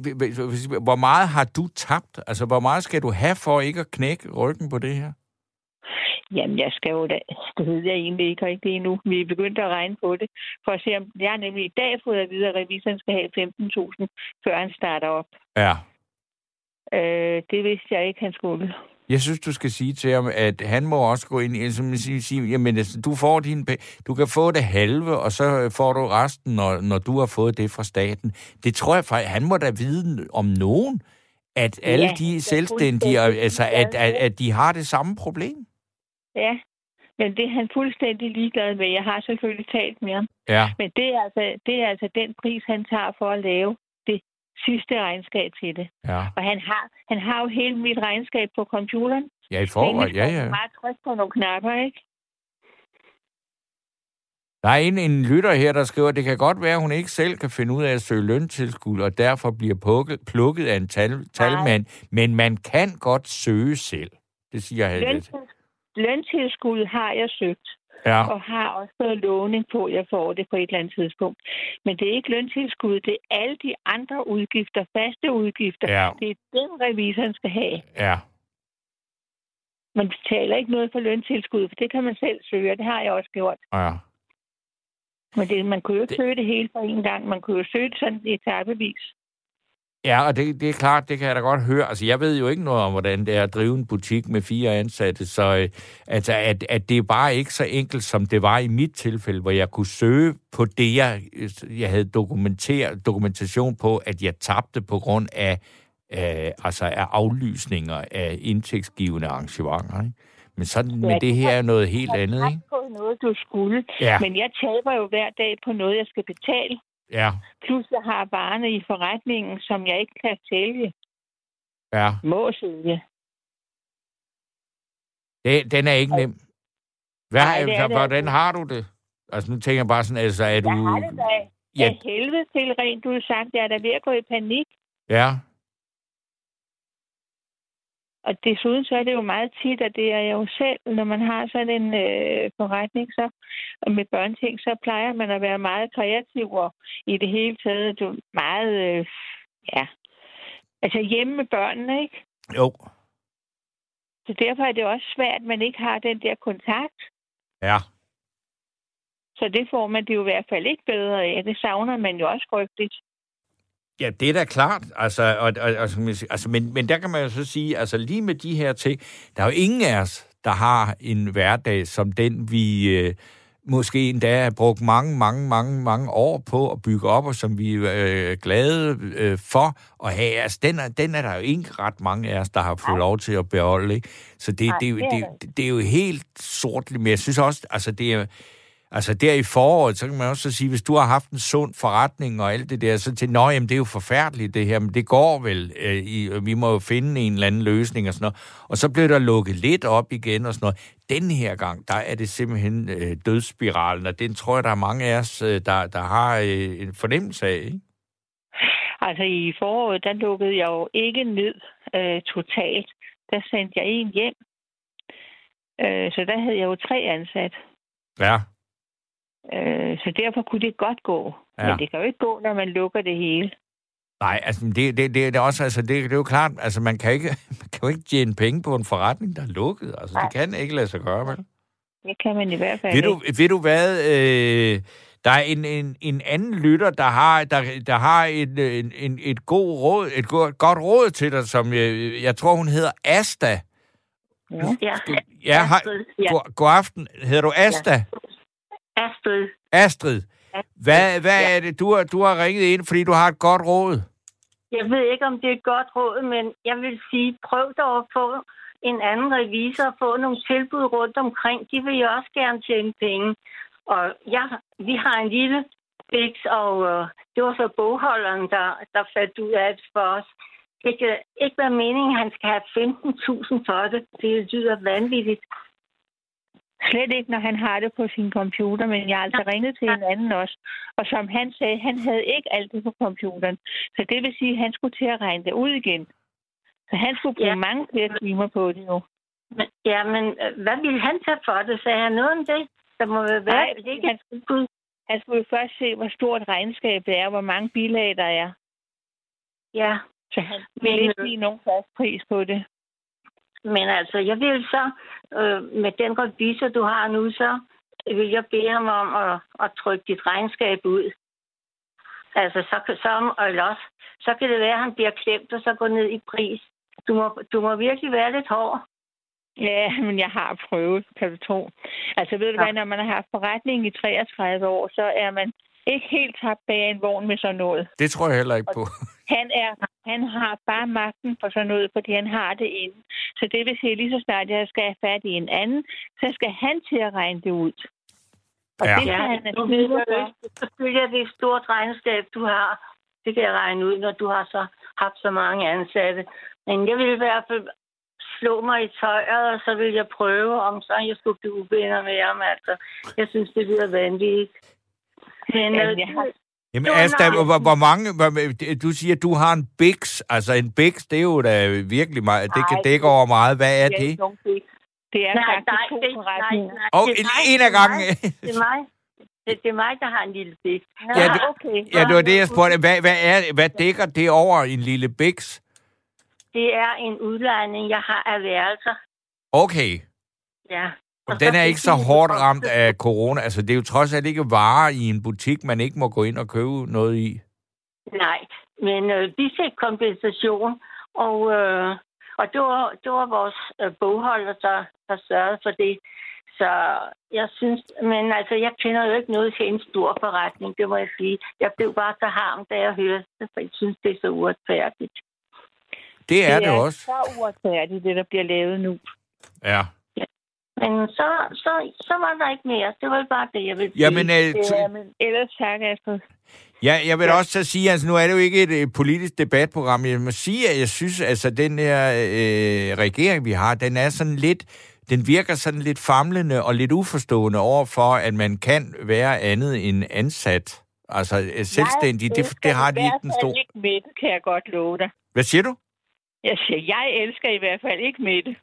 hvor meget har du tabt? Altså, hvor meget skal du have for ikke at knække ryggen på det her? Jamen, jeg skal jo da... Det ved jeg egentlig ikke rigtig endnu. Vi er begyndt at regne på det, for at se, om jeg har nemlig i dag fået at vide, at revisoren skal have 15.000, før han starter op. Ja. Øh, det vidste jeg ikke, han skulle. Jeg synes, du skal sige til ham, at han må også gå ind i, som sige, jamen, altså, du får din, du kan få det halve, og så får du resten, når, når du har fået det fra staten. Det tror jeg faktisk, han må da vide om nogen, at alle ja, de selvstændige, altså, at, at, at de har det samme problem. Ja, men det er han fuldstændig ligeglad med. Jeg har selvfølgelig talt med ham. Ja. Men det er, altså, det er altså den pris, han tager for at lave det sidste regnskab til det. Ja. Og han har, han har jo hele mit regnskab på computeren. Ja, i forvejen, ja, ja. Bare på nogle knapper, ikke? Der er en, en lytter her, der skriver, at det kan godt være, at hun ikke selv kan finde ud af at søge løntilskud, og derfor bliver pukket, plukket af en tal, talmand, men man kan godt søge selv. Det siger jeg. Løntilskud, løntilskud har jeg søgt. Ja. Og har også fået lovning på, at jeg får det på et eller andet tidspunkt. Men det er ikke løntilskud, det er alle de andre udgifter, faste udgifter. Ja. Det er den, revisoren skal have. Ja. Man betaler ikke noget for løntilskud, for det kan man selv søge, og det har jeg også gjort. Ja. Men det, man kunne jo ikke Det- søge det hele på en gang. Man kunne jo søge det sådan etapevis. Ja, og det, det er klart, det kan jeg da godt høre. Altså, jeg ved jo ikke noget om, hvordan det er at drive en butik med fire ansatte, så øh, altså, at, at det er bare ikke så enkelt, som det var i mit tilfælde, hvor jeg kunne søge på det, jeg, jeg havde dokumenteret, dokumentation på, at jeg tabte på grund af, øh, altså af aflysninger af indtægtsgivende arrangementer. Ikke? Men sådan, ja, men det her er noget helt andet, ikke? på noget, du skulle. Ja. Men jeg taber jo hver dag på noget, jeg skal betale. Ja, Plus jeg har varerne i forretningen, som jeg ikke kan sælge. ja. Må sælge. Det, den er ikke nem. Hvad, Nej, det er det hvordan har du det? Altså, nu tænker jeg bare sådan, altså, er du... Jeg har det da Ja. helvede til rent du har sagt. Jeg er da ved at gå i panik. Ja, Og desuden så er det jo meget tit, at det er jeg jo selv, når man har sådan en øh, forretning så, og med børneting, så plejer man at være meget kreativ og i det hele taget du, meget, øh, ja, altså hjemme med børnene, ikke? jo. Så derfor er det også svært, at man ikke har den der kontakt. Ja. Så det får man det jo i hvert fald ikke bedre af. Det savner man jo også frygteligt. Ja, det er da klart. Altså, og, og, altså, men, men der kan man jo så sige, altså lige med de her ting, der er jo ingen af os, der har en hverdag som den, vi øh, måske endda har brugt mange, mange, mange, mange år på at bygge op, og som vi er øh, glade øh, for at have. Altså, den er, den er der jo ikke ret mange af os, der har fået lov til at beholde. Ikke? Så det, Nej, det, er det det, det, er jo helt sort, men jeg synes også, altså det er Altså der i foråret, så kan man også så sige, hvis du har haft en sund forretning og alt det der, så til, nå, jamen det er jo forfærdeligt det her, men det går vel, øh, i, vi må jo finde en eller anden løsning og sådan noget. Og så blev der lukket lidt op igen og sådan noget. Den her gang, der er det simpelthen øh, dødsspiralen, og den tror jeg, der er mange af os, øh, der, der har øh, en fornemmelse af, ikke? Altså i foråret, der lukkede jeg jo ikke ned øh, totalt. Der sendte jeg en hjem. Øh, så der havde jeg jo tre ansat. Ja, Øh, så derfor kunne det godt gå. Ja. Men det kan jo ikke gå, når man lukker det hele. nej, altså det, det, det, det er også, altså det, det er jo klart, altså man kan, ikke, man kan jo ikke tjene penge på en forretning, der er lukket. Altså det kan ikke lade sig gøre, vel? Det kan man i hvert fald Ved du, ved du hvad? Øh, der er en, en, en anden lytter, der har, der, der har et, en, en, et, god råd, et godt, godt råd til dig, som jeg, jeg tror, hun hedder Asta. ikke. Ja. Ja, hej. Astrid, ja. God, god aften. Hedder du Asta? Astrid. Astrid. Hvad, hvad er det, du har, du har ringet ind, fordi du har et godt råd? Jeg ved ikke, om det er et godt råd, men jeg vil sige, prøv dog at få en anden revisor og få nogle tilbud rundt omkring. De vil jo også gerne tjene penge. Og ja, vi har en lille fix, og øh, det var så bogholderen, der, der fandt ud af det for os. Det kan ikke være meningen, at han skal have 15.000 for det. Det lyder vanvittigt. Slet ikke, når han har det på sin computer, men jeg har altså ringet til en anden også. Og som han sagde, han havde ikke alt det på computeren. Så det vil sige, at han skulle til at regne det ud igen. Så han skulle bruge Ja. mange flere timer på det nu. Men, ja, men øh, hvad ville han tage for det? Sagde han noget om det? Der må være Nej, ikke han skulle, han skulle jo først se, hvor stort regnskab det er, hvor mange bilag der er. Ja, Så han Men, vil ikke øh, give nogen fast pris på det. Men altså, jeg vil så, øh, med den revisor, du har nu, så vil jeg bede ham om at, at trykke dit regnskab ud. Altså, så, så, eller også, så kan det være, at han bliver klemt og så går ned i pris. Du må, du må virkelig være lidt hård. Ja, men jeg har prøvet, kan du tro. Altså ved du Ja. hvad, når man har haft forretning i 33 år, så er man ikke helt tabt bag en vogn med sådan noget. Det tror jeg heller ikke på. Han, er, han har bare magten for sådan noget, fordi han har det inde. Så det vil sige, lige så snart jeg skal have fat i en anden, så skal han til at regne det ud. Og Ja. det skal han nu have ved smidt jeg er det et stort regnskab, du har. Det kan jeg regne ud, når du har så haft så mange ansatte. Men jeg vil i hvert fald slå mig i tøjet, og så vil jeg prøve, om så jeg skulle blive uvenner med ham. Altså, jeg synes, det lyder vanvittigt. Men Jamen, øh, jeg har- Jamen, var Asta, nice. hvor, hvor mange... Hvor, du siger, du har en Bix. Altså, en Bix, det er jo da virkelig meget... Det kan Nej. dække over meget. Hvad er Det er det? er nej, faktisk nej, to det, nej, forretninger. nej, Og det er en, mig, en det af er gangen... Det er mig. Det, det er mig, der har en lille big. Ja, det- okay. Ja, det var det, jeg spurgte. Hvad, hvad, er, hvad dækker det over en lille Bix? Det er en udlejning, jeg har af værelser. Okay. Ja. Og den er ikke så hårdt ramt af corona. Altså, det er jo trods alt ikke varer i en butik, man ikke må gå ind og købe noget i. Nej, men øh, vi fik kompensation, og, øh, og det, var, det var vores øh, bogholder, der, der sørgede for det. Så jeg synes, men altså, jeg kender jo ikke noget til en stor forretning, det må jeg sige. Jeg blev bare så harm, da jeg hørte det, for jeg synes, det er så uretfærdigt. Det er det, det er også. så uretfærdigt, det der bliver lavet nu. Ja. Men så, så, så var der ikke mere. Det var bare det, jeg ville sige. Jamen, øh, Ja, men ellers tak, Astrid. Ja, jeg vil ja. også så sige, altså nu er det jo ikke et øh, politisk debatprogram. Jeg må sige, at jeg synes, altså den her øh, regering, vi har, den er sådan lidt, den virker sådan lidt famlende og lidt uforstående over for, at man kan være andet end ansat. Altså øh, selvstændig, Jeg det, det har de ikke den store... ikke Mette, kan jeg godt love dig. Hvad siger du? Jeg siger, jeg elsker i hvert fald ikke Mette.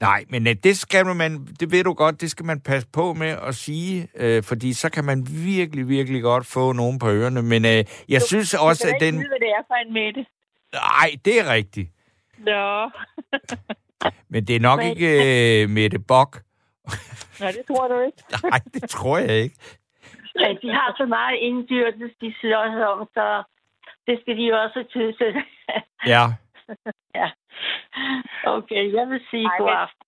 Nej, men øh, det skal man, det ved du godt, det skal man passe på med at sige, øh, fordi så kan man virkelig, virkelig godt få nogen på ørerne. Men øh, jeg synes Du også, kan da at ikke den... vide, hvad det er for en Mette. Nej, det er rigtigt. Nå, Men det er nok Men- ikke øh, Mette Bok. Nå det tror du ikke. Nej, det tror jeg ikke. Ja, de har så meget indbyrdes, de slås om, så det skal de jo også tid til. Ja. okay, jeg vil sige Ej, god aften.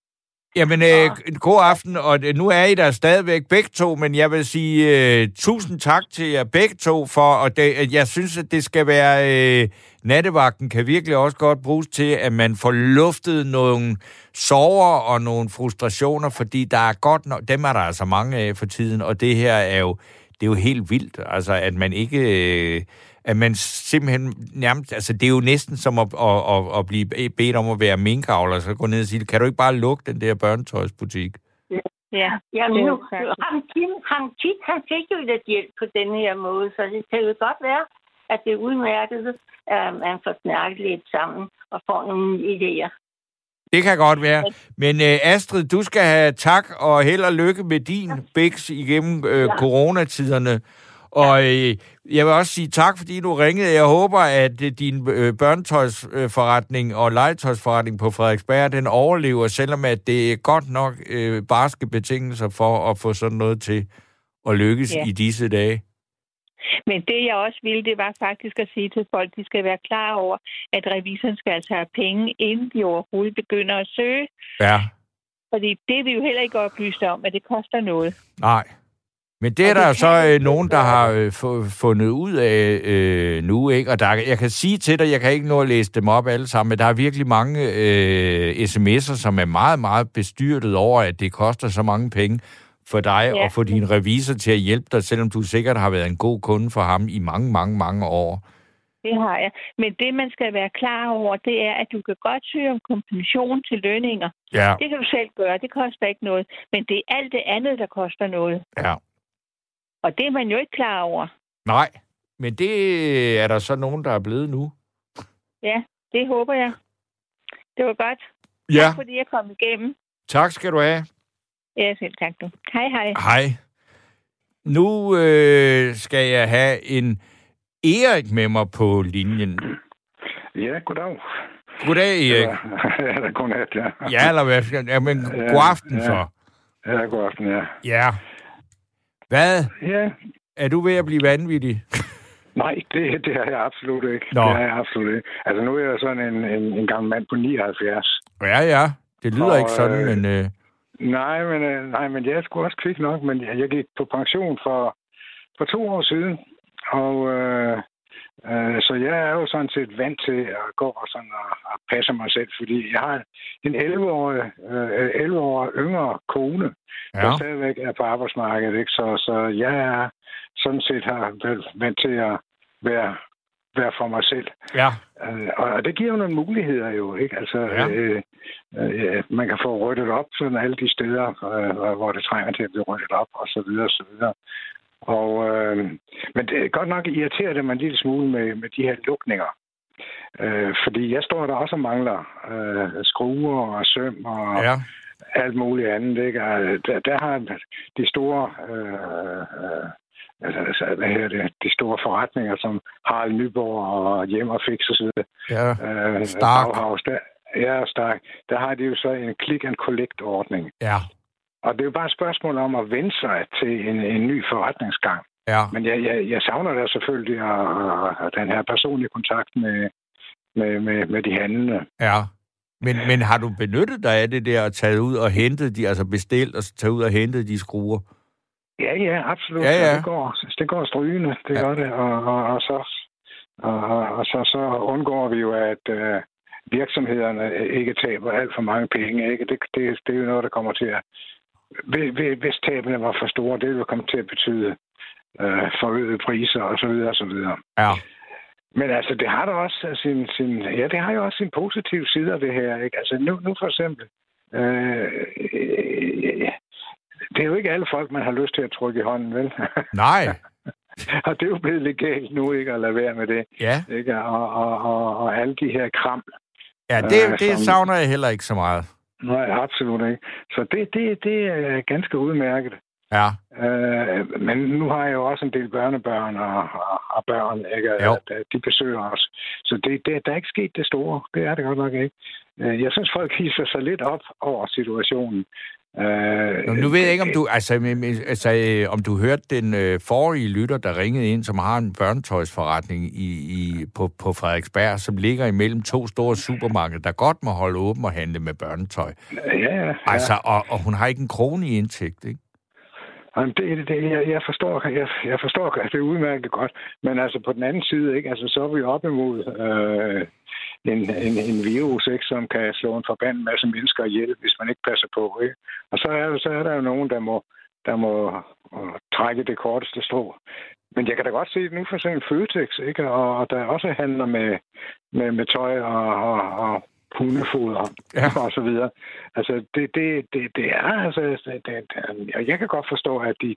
Jamen, øh, god aften, og øh, nu er I der stadigvæk begge to, men jeg vil sige øh, tusind tak til jer begge to for, og det, at jeg synes, at det skal være, øh, nattevagten kan virkelig også godt bruges til, at man får luftet nogle sorger og nogle frustrationer, fordi der er godt nok, dem er der altså mange af for tiden, og det her er jo, det er jo helt vildt, altså at man ikke, øh, at man simpelthen nærmest, altså det er jo næsten som at, at, at, at blive bedt om at være minkavler, så gå ned og sige, kan du ikke bare lukke den der børnetøjsbutik? Ja, Jamen det er nu, ham, Kim, ham Kit, han fik jo lidt hjælp på den her måde, så det kan jo godt være, at det er udmærket, at man får snakket lidt sammen og får nogle idéer. Det kan godt være. Men uh, Astrid, du skal have tak og held og lykke med din Bix igennem uh, Ja. coronatiderne. Og uh, jeg vil også sige tak, fordi du ringede. Jeg håber, at uh, din uh, børnetøjsforretning og legetøjsforretning på Frederiksberg, den overlever, selvom at det er godt nok uh, barske betingelser for at få sådan noget til at lykkes Ja. i disse dage. Men det jeg også ville, det var faktisk at sige til folk, de skal være klar over, at revisoren skal altså have penge, inden de overhovedet begynder at søge. Ja, Fordi det er vi jo heller ikke oplyst om, at det koster noget. nej. Men det er Og det der kan så øh, nogen, der har øh, fundet ud af øh, nu, ikke? Og der, jeg kan sige til dig, jeg kan ikke nå at læse dem op alle sammen, men der er virkelig mange øh, sms'er, som er meget, meget bestyrtet over, at det koster så mange penge for dig Ja. og for din revisor til at hjælpe dig, selvom du sikkert har været en god kunde for ham i mange, mange, mange år. Det har jeg. Men det, man skal være klar over, det er, at du kan godt søge om kompensation til lønninger. Ja, Det kan du selv gøre. Det koster ikke noget. Men det er alt det andet, der koster noget. ja. Og det er man jo ikke klar over. Nej, men det er der så nogen, der er blevet nu. Ja, det håber jeg. Det var godt. Ja, Tak fordi jeg kom igennem. tak skal du have. Ja, selv tak du. Hej, hej. Hej. Nu øh, skal jeg have en Erik med mig på linjen. Ja, goddag. Goddag, Erik. Ja, ja godnat, ja. Ja, eller hvad Ja, men Ja, god aften ja. så. Ja, god aften, ja. Ja. Hvad? Ja, Er du ved at blive vanvittig? nej, det, det er jeg absolut ikke. Nå. Det er jeg absolut ikke. Altså, nu er jeg sådan en, en, en gammel mand på 79. Ja, ja. Det lyder Og, ikke sådan, øh, men... Øh, Nej, men, øh, nej, men jeg er sgu også kvik nok, men jeg, jeg gik på pension for, for to år siden. Og øh, øh, så jeg er jo sådan set vant til at gå og, sådan og, og passe mig selv, fordi jeg har en 11-årig, øh, 11 yngre kone, ja. der stadigvæk er på arbejdsmarkedet. Ikke? Så, så jeg er sådan set har vant til at være, være for mig selv. Ja. Øh, og det giver jo nogle muligheder jo, ikke? Altså, Ja. øh, øh, man kan få ryddet op sådan alle de steder, øh, hvor det trænger til at blive ryddet op, og så videre, og så videre. Og, øh, men det godt nok irriterer det mig en lille smule med, med de her lukninger. Øh, fordi jeg står der også og mangler øh, skruer og søm og Ja. alt muligt andet. Ikke? Og Der, der har de store, øh, øh, altså, altså, hvad hedder det, de store forretninger, som Harald Nyborg og Hjem og Fix og så videre, Ja. øh, Stark. Bauhaus, der, ja, Stark, der har de jo så en click and collect ordning. Ja. Og det er jo bare et spørgsmål om at vende sig til en, en ny forretningsgang. Ja. Men jeg, jeg, jeg savner da selvfølgelig at, at den her personlige kontakt med, med, med, med de handlende. Ja. Men, men har du benyttet dig af det der og taget ud og hentet de, altså bestilt og taget ud og hentet de skruer? Ja, ja, absolut. Ja, ja. Det går, det går strygende, det Ja. gør det. Og, og, og, så, og, og, og så, så undgår vi jo, at øh, virksomhederne ikke taber alt for mange penge. Ikke? Det, det, det er jo noget, der kommer til at... Hvis- tabene var for store, det vil komme til at betyde øh, forøgede priser og så videre og så videre. Ja. Men altså, det har da også sin, sin, ja, det har jo også sin positive side af det her, ikke? Altså, nu, nu for eksempel, øh, øh, det er jo ikke alle folk, man har lyst til at trykke i hånden, vel? Nej. og det er jo blevet legalt nu, ikke, at lade være med det, Ja. ikke? Og, og, og, og alle de her kram. Ja, det, Øh, det som- savner jeg heller ikke så meget. Nej, absolut ikke. Så det, det, det er ganske udmærket. Ja. Øh, men nu har jeg jo også en del børnebørn og, og, og børn, ikke? Jo. De besøger os. Så det, det, der er ikke sket det store. Det er det godt nok ikke. Øh, Jeg synes, folk hisser sig lidt op over situationen. Øh, Nå, nu ved jeg ikke, om du, altså, altså, øh, om du hørte den øh, forrige lytter, der ringede ind, som har en børnetøjsforretning i, i, på, på Frederiksberg, som ligger imellem to store supermarkeder, der godt må holde åben og handle med børnetøj. Ja, ja. ja. Altså, og, og hun har ikke en krone i indtægt, ikke? Jamen, det, det, det, jeg, jeg, forstår, jeg, jeg forstår, det er udmærket godt. Men altså på den anden side, ikke, altså, så er vi op imod øh, en, en, en virus, ikke, som kan slå en forbandet masse mennesker ihjel, hvis man ikke passer på. Ikke? Og så er, så er der jo nogen, der må, der må øh, trække det korteste strå. Men jeg kan da godt se nu for eksempel Føtex, ikke? Og, der også handler med, med, med tøj og, og, og hundefoder Ja. og så videre. Altså, det, det, det, det er altså... Det, det, og jeg kan godt forstå, at de,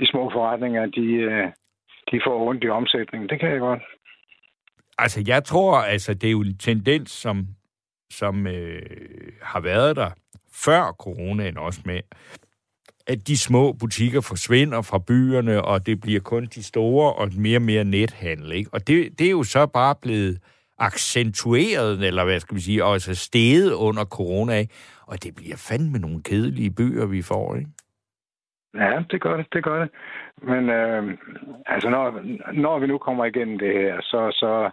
de små forretninger, de, øh, de får ondt i omsætningen. Det kan jeg godt. Altså, jeg tror, altså, det er jo en tendens, som, som øh, har været der før coronaen også med, at de små butikker forsvinder fra byerne, og det bliver kun de store og mere og mere nethandel. Ikke? Og det, det er jo så bare blevet accentueret, eller hvad skal vi sige, og altså steget under corona, ikke? og det bliver fandme nogle kedelige byer, vi får, ikke? Ja, det gør det, det gør det. Men øh, altså, når, når vi nu kommer igennem det her, så, så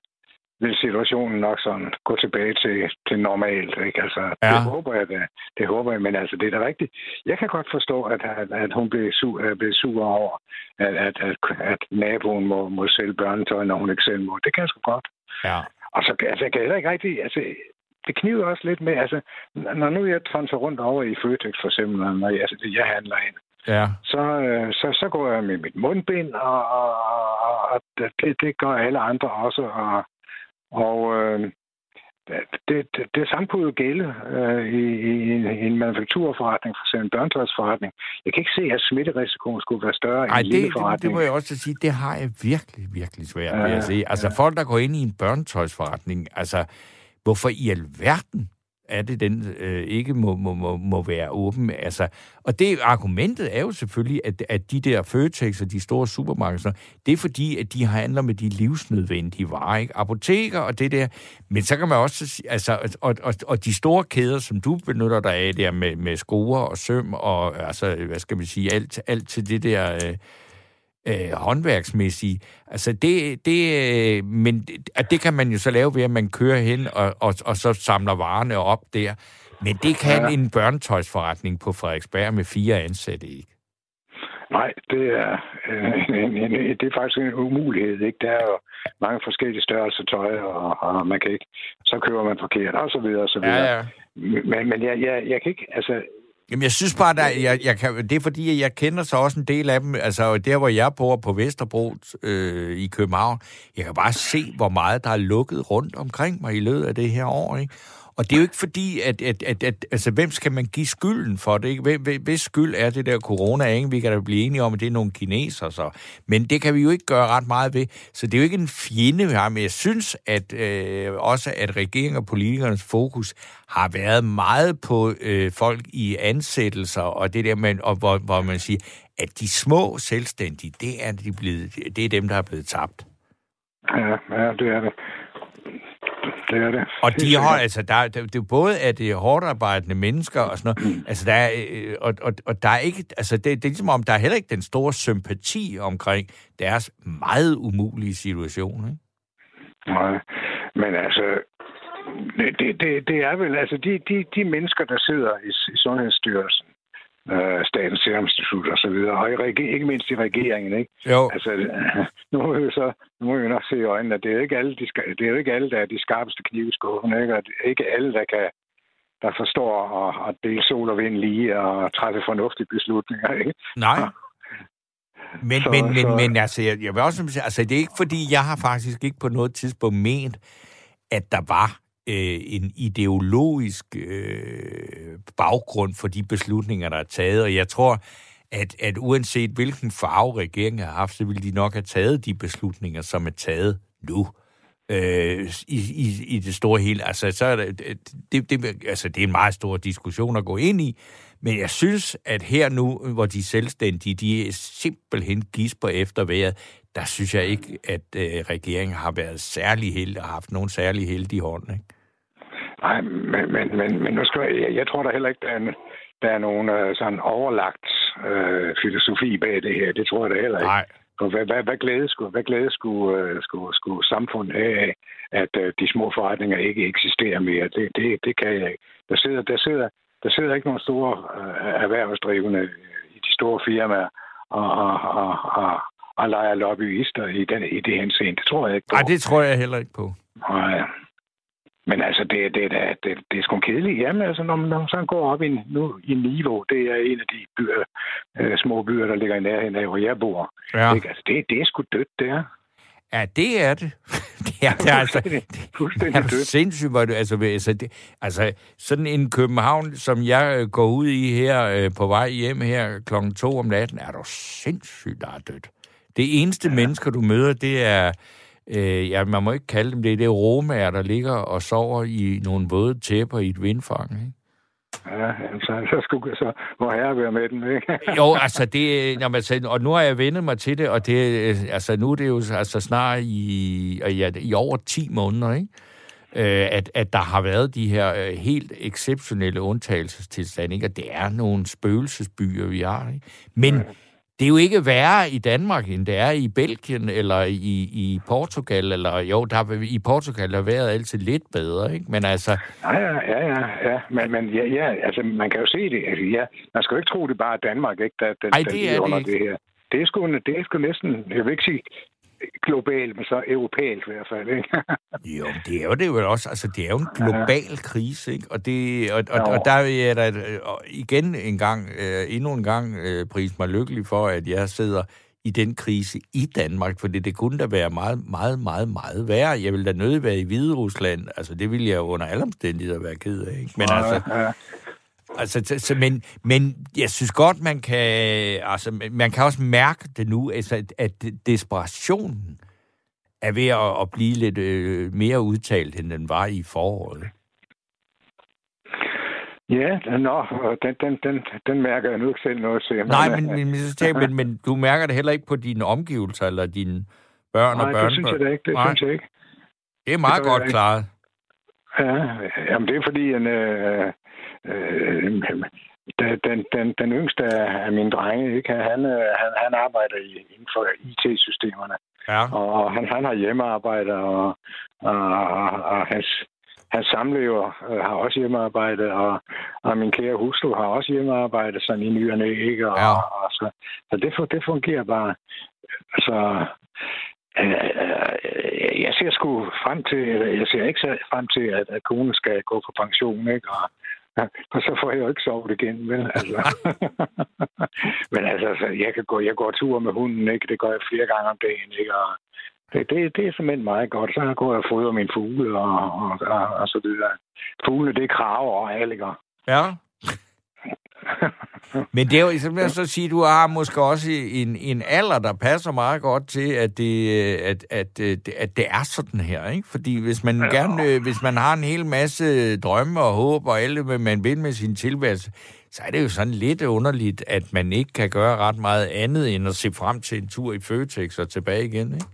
vil situationen nok sådan gå tilbage til, til normalt. Ikke? Altså, Ja. det håber jeg da. Det håber jeg, men altså, det er da rigtigt. Jeg kan godt forstå, at, at, at hun blev sur, er blevet sur over, at, at, at, at naboen må, må sælge børnetøj, når hun ikke selv må. Det kan jeg sgu godt. Ja. Og så altså, jeg kan heller ikke rigtig... Altså, det kniver også lidt med, altså, når nu jeg tonser rundt over i Føtex for eksempel, når jeg, altså, jeg handler ind, Ja. så, øh, så, så går jeg med mit mundbind, og, og, og, og det, det gør alle andre også. Og, og øh, det, det, det samme kunne jo gælde øh, i, i, i en manufakturforretning, for eksempel en børnetøjsforretning. Jeg kan ikke se, at smitterisikoen skulle være større Ej, i en det, lille det, det forretning. må jeg også sige, det har jeg virkelig, virkelig svært ved Ja, at se. Altså, folk, der går ind i en børnetøjsforretning, altså, hvorfor i alverden er det, den øh, ikke må, må, må, må være åben. Altså, og det argumentet er jo selvfølgelig, at, at de der Føtex og de store supermarkeder, det er fordi, at de handler med de livsnødvendige varer, ikke? Apoteker og det der. Men så kan man også sige, altså, og, og, og de store kæder, som du benytter dig af der med, med skruer og søm og, altså, hvad skal man sige, alt, alt til det der... Øh, øh, håndværksmæssige. Altså det, det, øh, men det, det kan man jo så lave ved, at man kører hen og, og, og så samler varerne op der. Men det kan ja. en børnetøjsforretning på Frederiksberg med fire ansatte ikke. Nej, det er, øh, en, en, det er faktisk en umulighed. Ikke? Der er jo mange forskellige størrelser tøj, og, og man kan ikke, så køber man forkert, og så videre, og så videre. Ja, ja. Men, men jeg, jeg, jeg kan ikke, altså, Jamen, jeg synes bare, der, jeg, jeg kan, det er fordi, jeg kender så også en del af dem. Altså, der hvor jeg bor på Vesterbro øh, i København, jeg kan bare se, hvor meget der er lukket rundt omkring mig i løbet af det her år. Ikke? Og det er jo ikke fordi, at, at, at, at altså, hvem skal man give skylden for det? Ikke? Hvem, hvis skyld er det der corona? Ikke? Vi kan da blive enige om, at det er nogle kineser så. Men det kan vi jo ikke gøre ret meget ved. Så det er jo ikke en fjende, vi har. Men jeg synes at øh, også, at regeringen og politikernes fokus har været meget på øh, folk i ansættelser, og det der med, og hvor, hvor man siger, at de små selvstændige, det er, de blevet, det er dem, der er blevet tabt. Ja, ja, det er det det er det. Og de har, altså, der, det, det er både at det er hårdt arbejdende mennesker og sådan noget, mm. altså, der er, øh, og, og, og der er ikke, altså, det, det er ligesom om, der er heller ikke den store sympati omkring deres meget umulige situation, ikke? Nej, men altså, det, det, det er vel, altså, de, de, de mennesker, der sidder i, i Sundhedsstyrelsen, øh, Statens Serum Institut og så videre, og i, ikke mindst i regeringen, ikke? Jo. Altså, nu må vi så nu må vi nok se i øjnene, at det er jo ikke alle, de, det er jo ikke alle der er de skarpeste knive i skuffen, ikke? Og det er ikke alle, der kan der forstår at, at dele sol og vind lige og træffe fornuftige beslutninger, ikke? Nej. Men, så, men, men, så... men altså, jeg, jeg vil også sige, altså, det er ikke fordi, jeg har faktisk ikke på noget tidspunkt ment, at der var øh, en ideologisk øh, baggrund for de beslutninger, der er taget, og jeg tror, at, at uanset hvilken farve regeringen har haft, så ville de nok have taget de beslutninger, som er taget nu. Øh, i, i, I det store hele. Altså, så er det, det, det, altså, det er en meget stor diskussion at gå ind i, men jeg synes, at her nu, hvor de selvstændige, de er simpelthen gisper efter vejret, der synes jeg ikke, at øh, regeringen har været særlig heldig og haft nogen særlig heldig hånd. Ikke? Nej, men, men, men, men nu skal jeg, jeg, jeg tror da heller ikke, der er, en, der er nogen uh, sådan overlagt uh, filosofi bag det her. Det tror jeg da heller ikke. Nej. Og hvad, hvad, hvad glæde skulle, hvad glæde skulle, uh, skulle, skulle samfundet have af, at uh, de små forretninger ikke eksisterer mere? Det, det, det kan jeg ikke. Der sidder, der sidder, der sidder ikke nogen store uh, erhvervsdrivende i de store firmaer og, og, og, og, og leger lobbyister i, den, i det henseende. Det tror jeg ikke på. Nej, det tror jeg heller ikke på. Nej. Men altså, det, det, det, det, det er sgu kedeligt. Jamen, altså, når man, når man så går op i, nu, i Niveau, det er en af de byer, øh, små byer, der ligger i nærheden af, hvor jeg bor. Ja. Ikke? Altså, det, det er sgu dødt, det er. Ja, det er det. det er, det altså, fuldstændig er sindssygt, hvor det, altså, altså, det, altså, sådan en København, som jeg øh, går ud i her øh, på vej hjem her klokken to om natten, er du sindssygt, der er dødt. Det eneste ja. mennesker, du møder, det er øh, ja, man må ikke kalde dem det, det er romager, der ligger og sover i nogle våde tæpper i et vindfang, ikke? Ja, altså, så skulle så må jeg være med den, ikke? jo, altså, det, man siger, og nu har jeg vendet mig til det, og det, altså, nu er det jo altså snart i, ja, i over 10 måneder, ikke? Øh, at, at der har været de her øh, helt exceptionelle undtagelsestilstande, ikke? Og det er nogle spøgelsesbyer, vi har, ikke? Men, ja det er jo ikke værre i Danmark, end det er i Belgien eller i, i Portugal. Eller, jo, der, i Portugal har været altid lidt bedre, ikke? Men altså... Ja, ja, ja, ja. Men, men ja, ja, altså, man kan jo se det. Altså, ja, man skal jo ikke tro, det bare er Danmark, ikke, der, der, Ej, det der er det, det her. Det er, sgu, det er sgu næsten, jeg vil ikke sige global, men så europæisk i hvert fald. Ikke? jo, det er jo det jo også. Altså, det er jo en global ja. krise, ikke? Og, det, og, og, og der er da igen en gang, uh, endnu en gang uh, pris mig lykkelig for, at jeg sidder i den krise i Danmark, for det kunne da være meget, meget, meget, meget værre. Jeg ville da nødt være i Hvide Rusland. Altså, det ville jeg under alle omstændigheder være ked af, ikke? Men ja, altså... Ja. Altså, så, men, men jeg synes godt, man kan, altså, man kan også mærke det nu, altså, at desperationen er ved at, at blive lidt øh, mere udtalt, end den var i foråret. Ja, nå, den, den, den, den mærker jeg nu ikke selv noget til. Nej, men, men, men, men, men du mærker det heller ikke på dine omgivelser, eller dine børn Nej, og børn. det synes jeg da ikke. Det Nej. synes jeg ikke. Det er meget Det godt klaret. Ja, jamen det er fordi, en, øh, øh, den, den, den, yngste af mine drenge, ikke? Han, øh, han, han arbejder i, inden for IT-systemerne. Ja. Og, og han, han har hjemmearbejde, og, og, og, og hans, hans samlever øh, har også hjemmearbejde, og, og min kære hustru har også hjemmearbejde, sådan i ny og næ, ikke? Og, Ja. og, så, så det, det fungerer bare. Altså, øh, jeg ser sgu frem til, jeg ser ikke så frem til, at, at konen skal gå på pension, ikke? Og, og så får jeg jo ikke sovet igen, vel? Altså. Men altså, altså, jeg, kan gå, jeg går tur med hunden, ikke? Det gør jeg flere gange om dagen, ikke? Og det, det, det er simpelthen meget godt. Så går jeg og fodrer mine fugle og, og, og, og så videre. Fuglene, det er kraver og alliger. Ja. Men det er jo, som jeg så sige, du har måske også en, en alder, der passer meget godt til, at det, øh, at, at, øh, at det er sådan her, ikke? Fordi hvis man ja. gerne, øh, hvis man har en hel masse drømme og håb og alt, hvad man vil med sin tilværelse, så er det jo sådan lidt underligt, at man ikke kan gøre ret meget andet, end at se frem til en tur i Føtex og tilbage igen, ikke?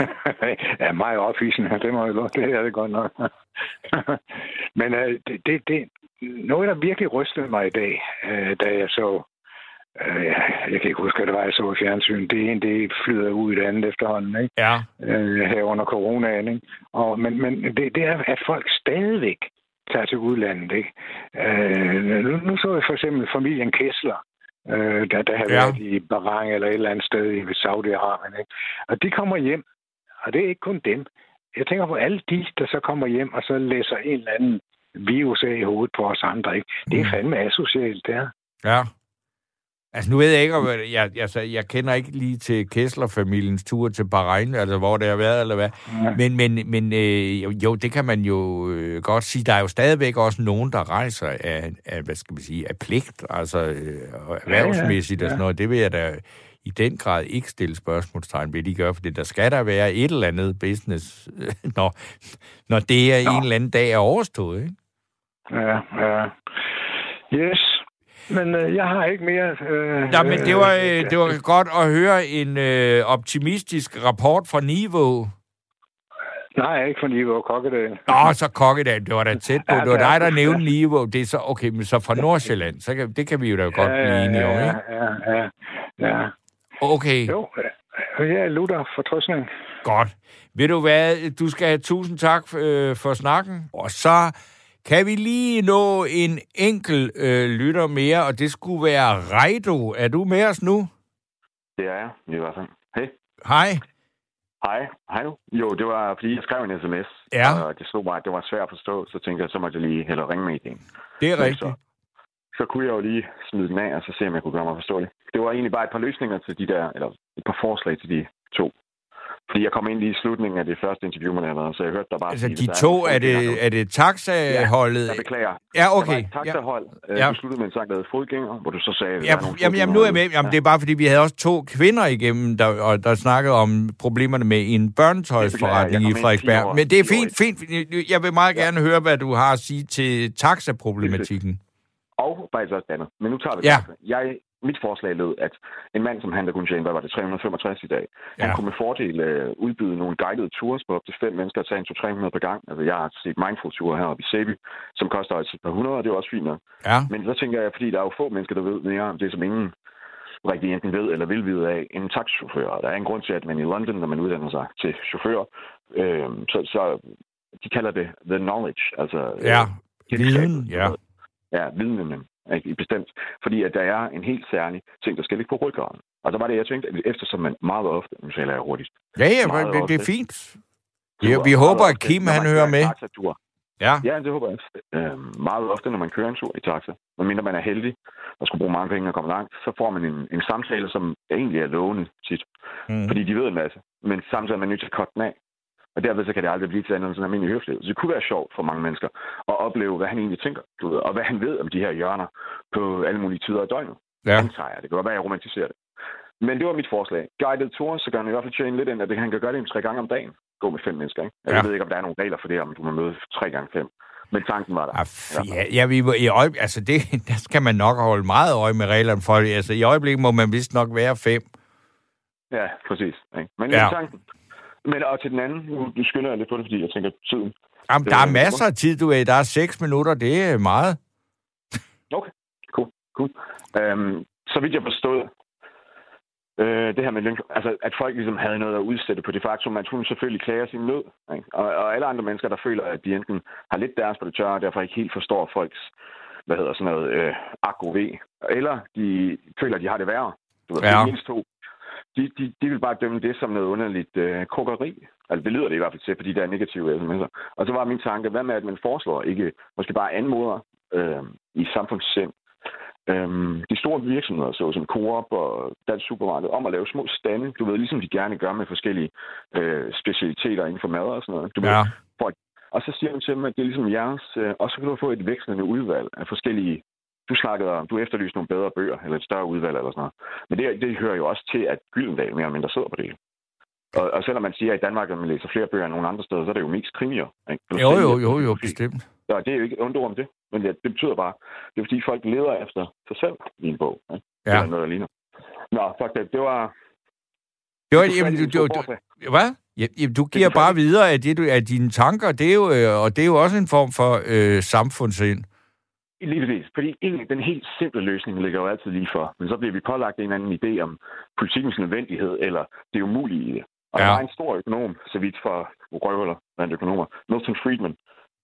ja, meget ophidsende, det må jeg lov. Det er det godt nok. Men øh, det, det, noget, der virkelig rystede mig i dag, øh, da jeg så, øh, jeg kan ikke huske, hvad det var, jeg så i fjernsyn, det ene, det flyder ud i det andet efterhånden, ikke? Ja. øh, her under coronaen. Ikke? Og, men men det, det er, at folk stadigvæk tager til udlandet. Ikke? Øh, nu, nu så jeg for eksempel familien Kessler, øh, der, der har Ja. været i Bahrain eller et eller andet sted i Saudi-Arabien. Ikke? Og de kommer hjem, og det er ikke kun dem. Jeg tænker på alle de, der så kommer hjem og så læser en eller anden virus af i hovedet på os andre. Ikke? Det er Mm. fandme asocialt, det her. Ja. Altså, nu ved jeg ikke, om jeg, jeg, altså, jeg kender ikke lige til Kessler-familiens tur til Bahrain, altså hvor det har været, eller hvad. Ja. Men, men, men øh, jo, det kan man jo øh, godt sige. Der er jo stadigvæk også nogen, der rejser af, af hvad skal man sige, af pligt, altså øh, erhvervsmæssigt og sådan noget. Det vil jeg da i den grad ikke stille spørgsmålstegn ved, de gør, fordi der skal der være et eller andet business, øh, når, når det er en eller anden dag er overstået, ikke? Ja, ja. Yes. Men øh, jeg har ikke mere... Øh, Ja, men det var, øh, det var godt at høre en øh, optimistisk rapport fra Niveau. Nej, ikke for Niveau Kokkedal. Nå, så Kokkedal, det var da tæt på. Ja, Det var dig, der nævnte Niveau. Det er så, okay, men så fra Nordsjælland, så kan, det kan vi jo da godt blive enige om, ikke? Ja, ja, ja. ja. Okay, Jo, øh, jeg er Luther fortrøstning. godt. Ved du hvad, du skal have tusind tak øh, for snakken. Og så kan vi lige nå en enkel øh, lytter mere, og det skulle være Reido. Er du med os nu? Det er jeg, i hvert fald. Hej. Hej. Hej. Hej. Jo, det var, fordi jeg skrev en sms. Ja. Og det stod bare, at det var svært at forstå, så tænkte jeg, så måtte jeg lige hellere ringe med igen. Det er rigtigt. Så, så kunne jeg jo lige smide den af, og så se, om jeg kunne gøre mig forståelig. Det var egentlig bare et par løsninger til de der, eller et par forslag til de to. Fordi jeg kom ind lige i slutningen af det første interview, man havde så jeg hørte der bare... Altså, de der to, nogle er det, er det taxaholdet? Jeg beklager. Ja, Der okay. var et taxahold. Ja. Ja. Du sluttede med en sang, der hed Fodgænger, hvor du så sagde... der Ja, er jamen, jamen, nu er jeg med. Jamen, derude. det er bare, fordi vi havde også to kvinder igennem, der, og der snakkede om problemerne med en børnetøjsforretning i Frederiksberg. år- Men det er fint, fint. Jeg vil meget gerne høre, hvad du har at sige til taxaproblematikken. Og faktisk også det andet. Men nu tager vi Ja. det. Jeg, mit forslag lød, at en mand, som han der kunne tjene, hvad var det, 365 i dag, ja. han Ja. kunne med fordel øh, udbyde nogle guidede tours på op til fem mennesker og tage en 200-300 per gang. Altså, jeg har set mindful tour heroppe i Sebi, som koster altså et par hundrede, og det er også fint nok. Ja. Men så tænker jeg, fordi der er jo få mennesker, der ved mere om det, som ingen rigtig enten ved eller vil vide af en taxichauffør. Der er en grund til, at man i London, når man uddanner sig til chauffør, øh, så, så de kalder det the knowledge. Altså, Ja, øh, viden, ja. Ja, vidnen ikke, bestemt. Fordi at der er en helt særlig ting, der skal ligge på ryggraden. Og så var det, jeg tænkte, at eftersom man meget ofte, nu taler jeg hurtigt, Ja, ja, Meget det, det er fint. Vi, Tur, vi håber, at Kim han hører med. taxatur. Ja, Ja, det håber jeg. Øh, meget ofte, når man kører en tur i taxa, medmindre man er heldig og skulle bruge mange penge og komme langt, så får man en, en samtale, som egentlig er lovende tit. mm. Fordi de ved en masse. Men samtidig er man nødt til at korte den af. Og derved så kan det aldrig blive til andet end sådan en almindelig høflighed. Så det kunne være sjovt for mange mennesker at opleve, hvad han egentlig tænker, du ved, og hvad han ved om de her hjørner på alle mulige tider af døgnet. ja. Antager jeg. Det kan godt være, at jeg romantiserer det. Men det var mit forslag. Guided tour, så gør han i hvert fald tjene lidt ind, at det- han kan gøre det en tre gange om dagen. Gå med fem mennesker, ikke? Jeg Ja. ved ikke, om der er nogle regler for det, om du må møde tre gange fem. Men tanken var der. Ah, ja, ja, vi, i øje, altså det, der skal man nok holde meget øje med reglerne for. Altså, i øjeblikket må man vist nok være fem. Ja, præcis. Ikke? Men ja. tanken. Men og til den anden, nu du skynder jeg lidt på det, fordi jeg tænker tiden. Jamen, der er er masser af tid, du ved. Der er seks minutter, det er meget. Okay, cool. cool. Øhm, så vidt jeg forstod, øh, det her med løn, altså at folk ligesom havde noget at udsætte på det faktum, at hun selvfølgelig klager sin nød. Ikke? Og, og alle andre mennesker, der føler, at de enten har lidt deres på det tørre, og derfor ikke helt forstår folks, hvad hedder sådan noget, øh, AKV, eller de føler, at de har det værre. Du ved, Ja. er mindst to. De, de, de vil bare dømme det som noget underligt øh, krukkeri. Altså, det lyder det i hvert fald til, fordi der er negative sms'er. Og så var min tanke, hvad med, at man foreslår, ikke måske bare anmoder øh, i samfundssind, øhm, de store virksomheder, såsom Coop og Dansk Supermarked, om at lave små stande, du ved, ligesom de gerne gør med forskellige øh, specialiteter inden for mad og sådan noget. Du Ja. ved, for, og så siger man til dem, at det er ligesom jeres, øh, og så kan du få et vekslende udvalg af forskellige du snakkede om, du efterlyste nogle bedre bøger, eller et større udvalg eller sådan noget. Men det, det hører jo også til, at Gyldendal mere eller mindre sidder på det. Og, og selvom man siger, at i Danmark, at man læser flere bøger end nogen andre steder, så er det jo mest krimier. Ikke? Jo, jo, det, jo, jo, bestemt. Ja, det er jo ikke ondt om det, men det, det betyder bare, det er fordi folk leder efter sig selv i en bog. Ikke? Ja. Eller noget, der ligner. Nå, fuck det. Det var... Det var, det jamen, du, du, du, hvad? Ja, jamen, du giver bare videre af, det, du, af dine tanker, det er jo, øh, og det er jo også en form for øh, samfundssind. Lige præcis. Fordi egentlig, den helt simple løsning ligger jo altid lige for. Men så bliver vi pålagt en eller anden idé om politikens nødvendighed, eller det umulige i det. Og Ja. der var en stor økonom, så vidt for røvhuller blandt økonomer, Milton Friedman,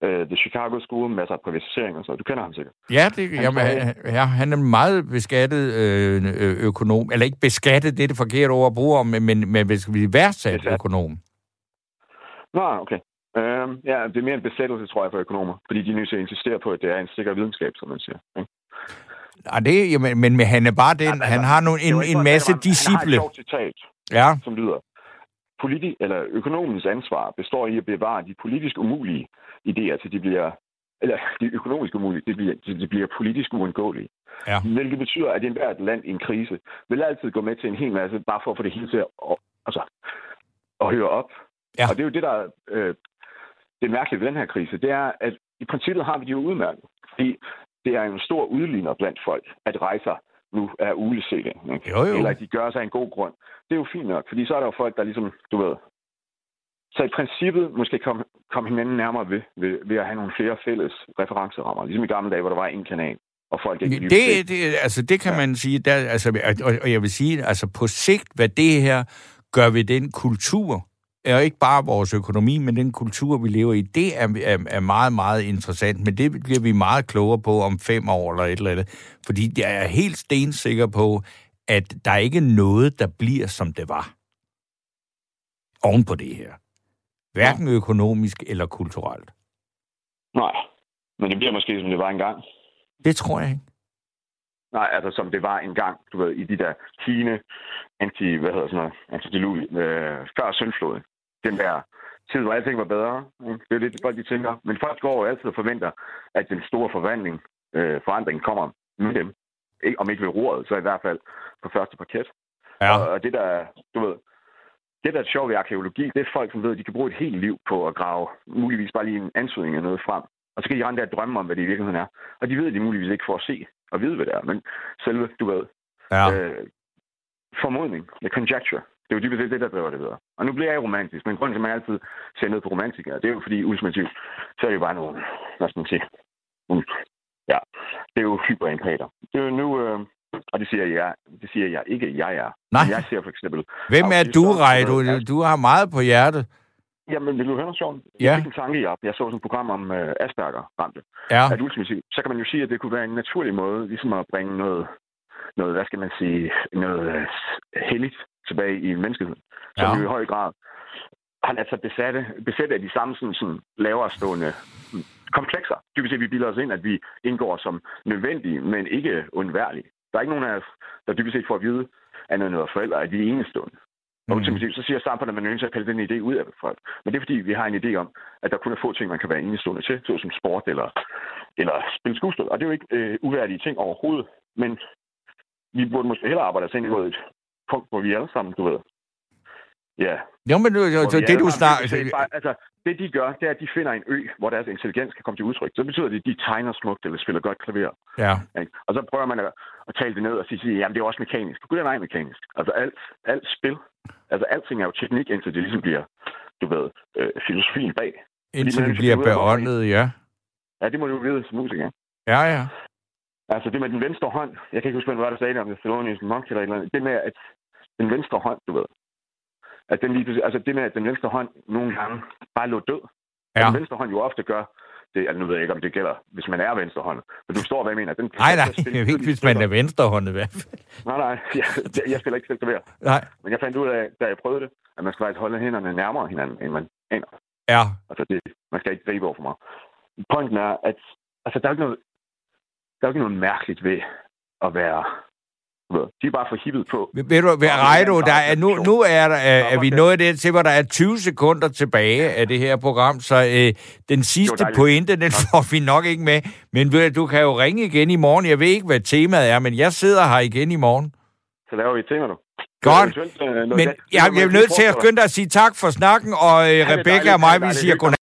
uh, The Chicago School, masser af privatisering og så. Du kender ham sikkert. Ja, det, Han jamen, han, ja, han er meget beskattet øh, øh, økonom. Eller ikke beskattet, det er det forkerte ord at bruge om, men, men, men skal vi værdsat økonom. Nå, okay. Øhm, ja, det er mere en besættelse, tror jeg, for økonomer. Fordi de er nødt til at insistere på, at det er en sikker videnskab, som man siger. Ikke? Og det, jamen, men, men han er bare den, Altså, han har nogle, Det var en, en masse disciple. Han har et citat, Ja, som lyder, Politi- eller økonomens ansvar består i at bevare de politisk umulige idéer, til de bliver eller de økonomisk umulige, det bliver, de, de bliver politisk uundgåelige. Ja. Hvilket betyder, at enhver land i en krise vil altid gå med til en hel masse, bare for at få det hele til at, altså, at høre op. Ja. Og det er jo det, der er øh, det mærkelige ved den her krise, det er, at i princippet har vi det jo udmærket. Fordi det er jo en stor udligner blandt folk, at rejser nu er uleset. Jo, jo. Eller at de gør sig en god grund. Det er jo fint nok, fordi så er der jo folk, der ligesom, du ved... Så i princippet måske komme kom hinanden nærmere ved, ved, ved at have nogle flere fælles referencerammer. Ligesom i gamle dage, hvor der var en kanal, og folk ikke det, det, altså, det kan Ja. man sige. Der, altså, og, og jeg vil sige, altså på sigt, hvad det her gør ved den kultur, er ikke bare vores økonomi, men den kultur, vi lever i, det er, er, er meget, meget interessant. Men det bliver vi meget klogere på om fem år eller et eller andet. Fordi jeg er helt stensikker på, at der er ikke noget, der bliver, som det var. Oven på det her. Hverken økonomisk eller kulturelt. Nej, men det bliver måske, som det var engang. Det tror jeg ikke. Nej, altså som det var engang, du ved, i de der Kine, anti, hvad hedder sådan noget, antidiluvie, øh, før syndfloden. Den der tid, hvor alting var bedre. Det er det, folk de tænker. Men folk går jo altid og forventer, at den store forvandling, øh, forandring kommer med dem. Ikke, om ikke ved roret, så i hvert fald på første parket. Ja. Og, og det der, du ved, det der er sjovt ved arkeologi, det er folk, som ved, at de kan bruge et helt liv på at grave muligvis bare lige en ansøgning af noget frem. Og så kan de rende der og drømme om, hvad det i virkeligheden er. Og de ved, at de muligvis ikke får at se og vide, hvad det er. Men selve, du ved, Ja. øh, formodning, the conjecture, det er jo dybest set det, der driver det videre. Og nu bliver jeg romantisk, men grunden til, at man altid ser ned på romantikere, det er jo fordi ultimativt, så er det jo bare nogle, hvad skal man sige, nogle, ja, det er jo hyperempater. Det er jo nu, øh, og det siger jeg, det siger jeg ikke, jeg er. Nej. Jeg ser for eksempel... Hvem er du, Rej? du Du, har meget på hjertet. Jamen, vil du høre noget sjovt? Ja. Jeg fik en tanke i op. Jeg så sådan et program om øh, Asperger ramte. Ja. At ultimativt, så kan man jo sige, at det kunne være en naturlig måde, ligesom at bringe noget, noget hvad skal man sige, noget øh, helligt tilbage i menneskeheden. Som Ja. jo i høj grad har ladet sig besatte, besætte af de samme sådan, sådan lavere stående mm, komplekser. Dybest set, vi bilder os ind, at vi indgår som nødvendige, men ikke undværlige. Der er ikke nogen af os, der dybest set får at vide, end noget forældre, at vi er enestående. Og Mm. ultimativt, så siger samfundet, at man er til at pille den idé ud af folk. Men det er fordi, vi har en idé om, at der kun er få ting, man kan være enestående til, såsom sport eller, eller spille skuespil. Og det er jo ikke øh, uværdige ting overhovedet. Men vi burde måske hellere arbejde os ind imod et punkt, hvor vi alle sammen, du ved, Ja. Jo, men så vi det du snakker... Altså, det de gør, det er, at de finder en ø, hvor deres intelligens kan komme til udtryk. Så betyder det, at de tegner smukt eller spiller godt klaver. Ja. Ikke? Og så prøver man at, at tale det ned og sige, jamen det er også mekanisk. Gud er nej mekanisk. Altså alt, alt spil, altså alting er jo teknik, indtil det ligesom bliver, du ved, øh, filosofien bag. Indtil det bliver beåndet, ja. Ja, det må du jo vide som musiker. Ja, ja. Altså det med den venstre hånd, jeg kan ikke huske, hvad det var, der sagde det, om det Thelonious Monk eller et eller andet. Det med, at den venstre hånd, du ved, at den lige, altså det med, at den venstre hånd nogle gange bare lå død. Ja. Den venstre hånd jo ofte gør, det, altså nu ved jeg ikke, om det gælder, hvis man er venstrehånd. Men du forstår, hvad jeg mener. Den Nej, nej, ikke hvis man er venstrehåndet i hvert fald. Nej, nej, jeg, jeg spiller ikke selv. Nej. Men jeg fandt ud af, da jeg prøvede det, at man skal faktisk holde hænderne nærmere hinanden, end man aner. Ja. Altså, det, man skal ikke gribe over for mig. Pointen er, at altså, der er ikke noget, der er ikke noget mærkeligt ved at være... De er bare for hippet på. Ved du, ved Reido, der er, nu, nu er, der, er, er vi nået det til, hvor der er 20 sekunder tilbage af det her program, så øh, den sidste dejligt. pointe, den får vi nok ikke med. Men ved du, du kan jo ringe igen i morgen. Jeg ved ikke, hvad temaet er, men jeg sidder her igen i morgen. Så laver vi et tema, du. Godt. Øh, Men jeg, jeg er nødt til at skynde dig at sige tak for snakken, og øh, Rebecca og mig, vi siger godnat.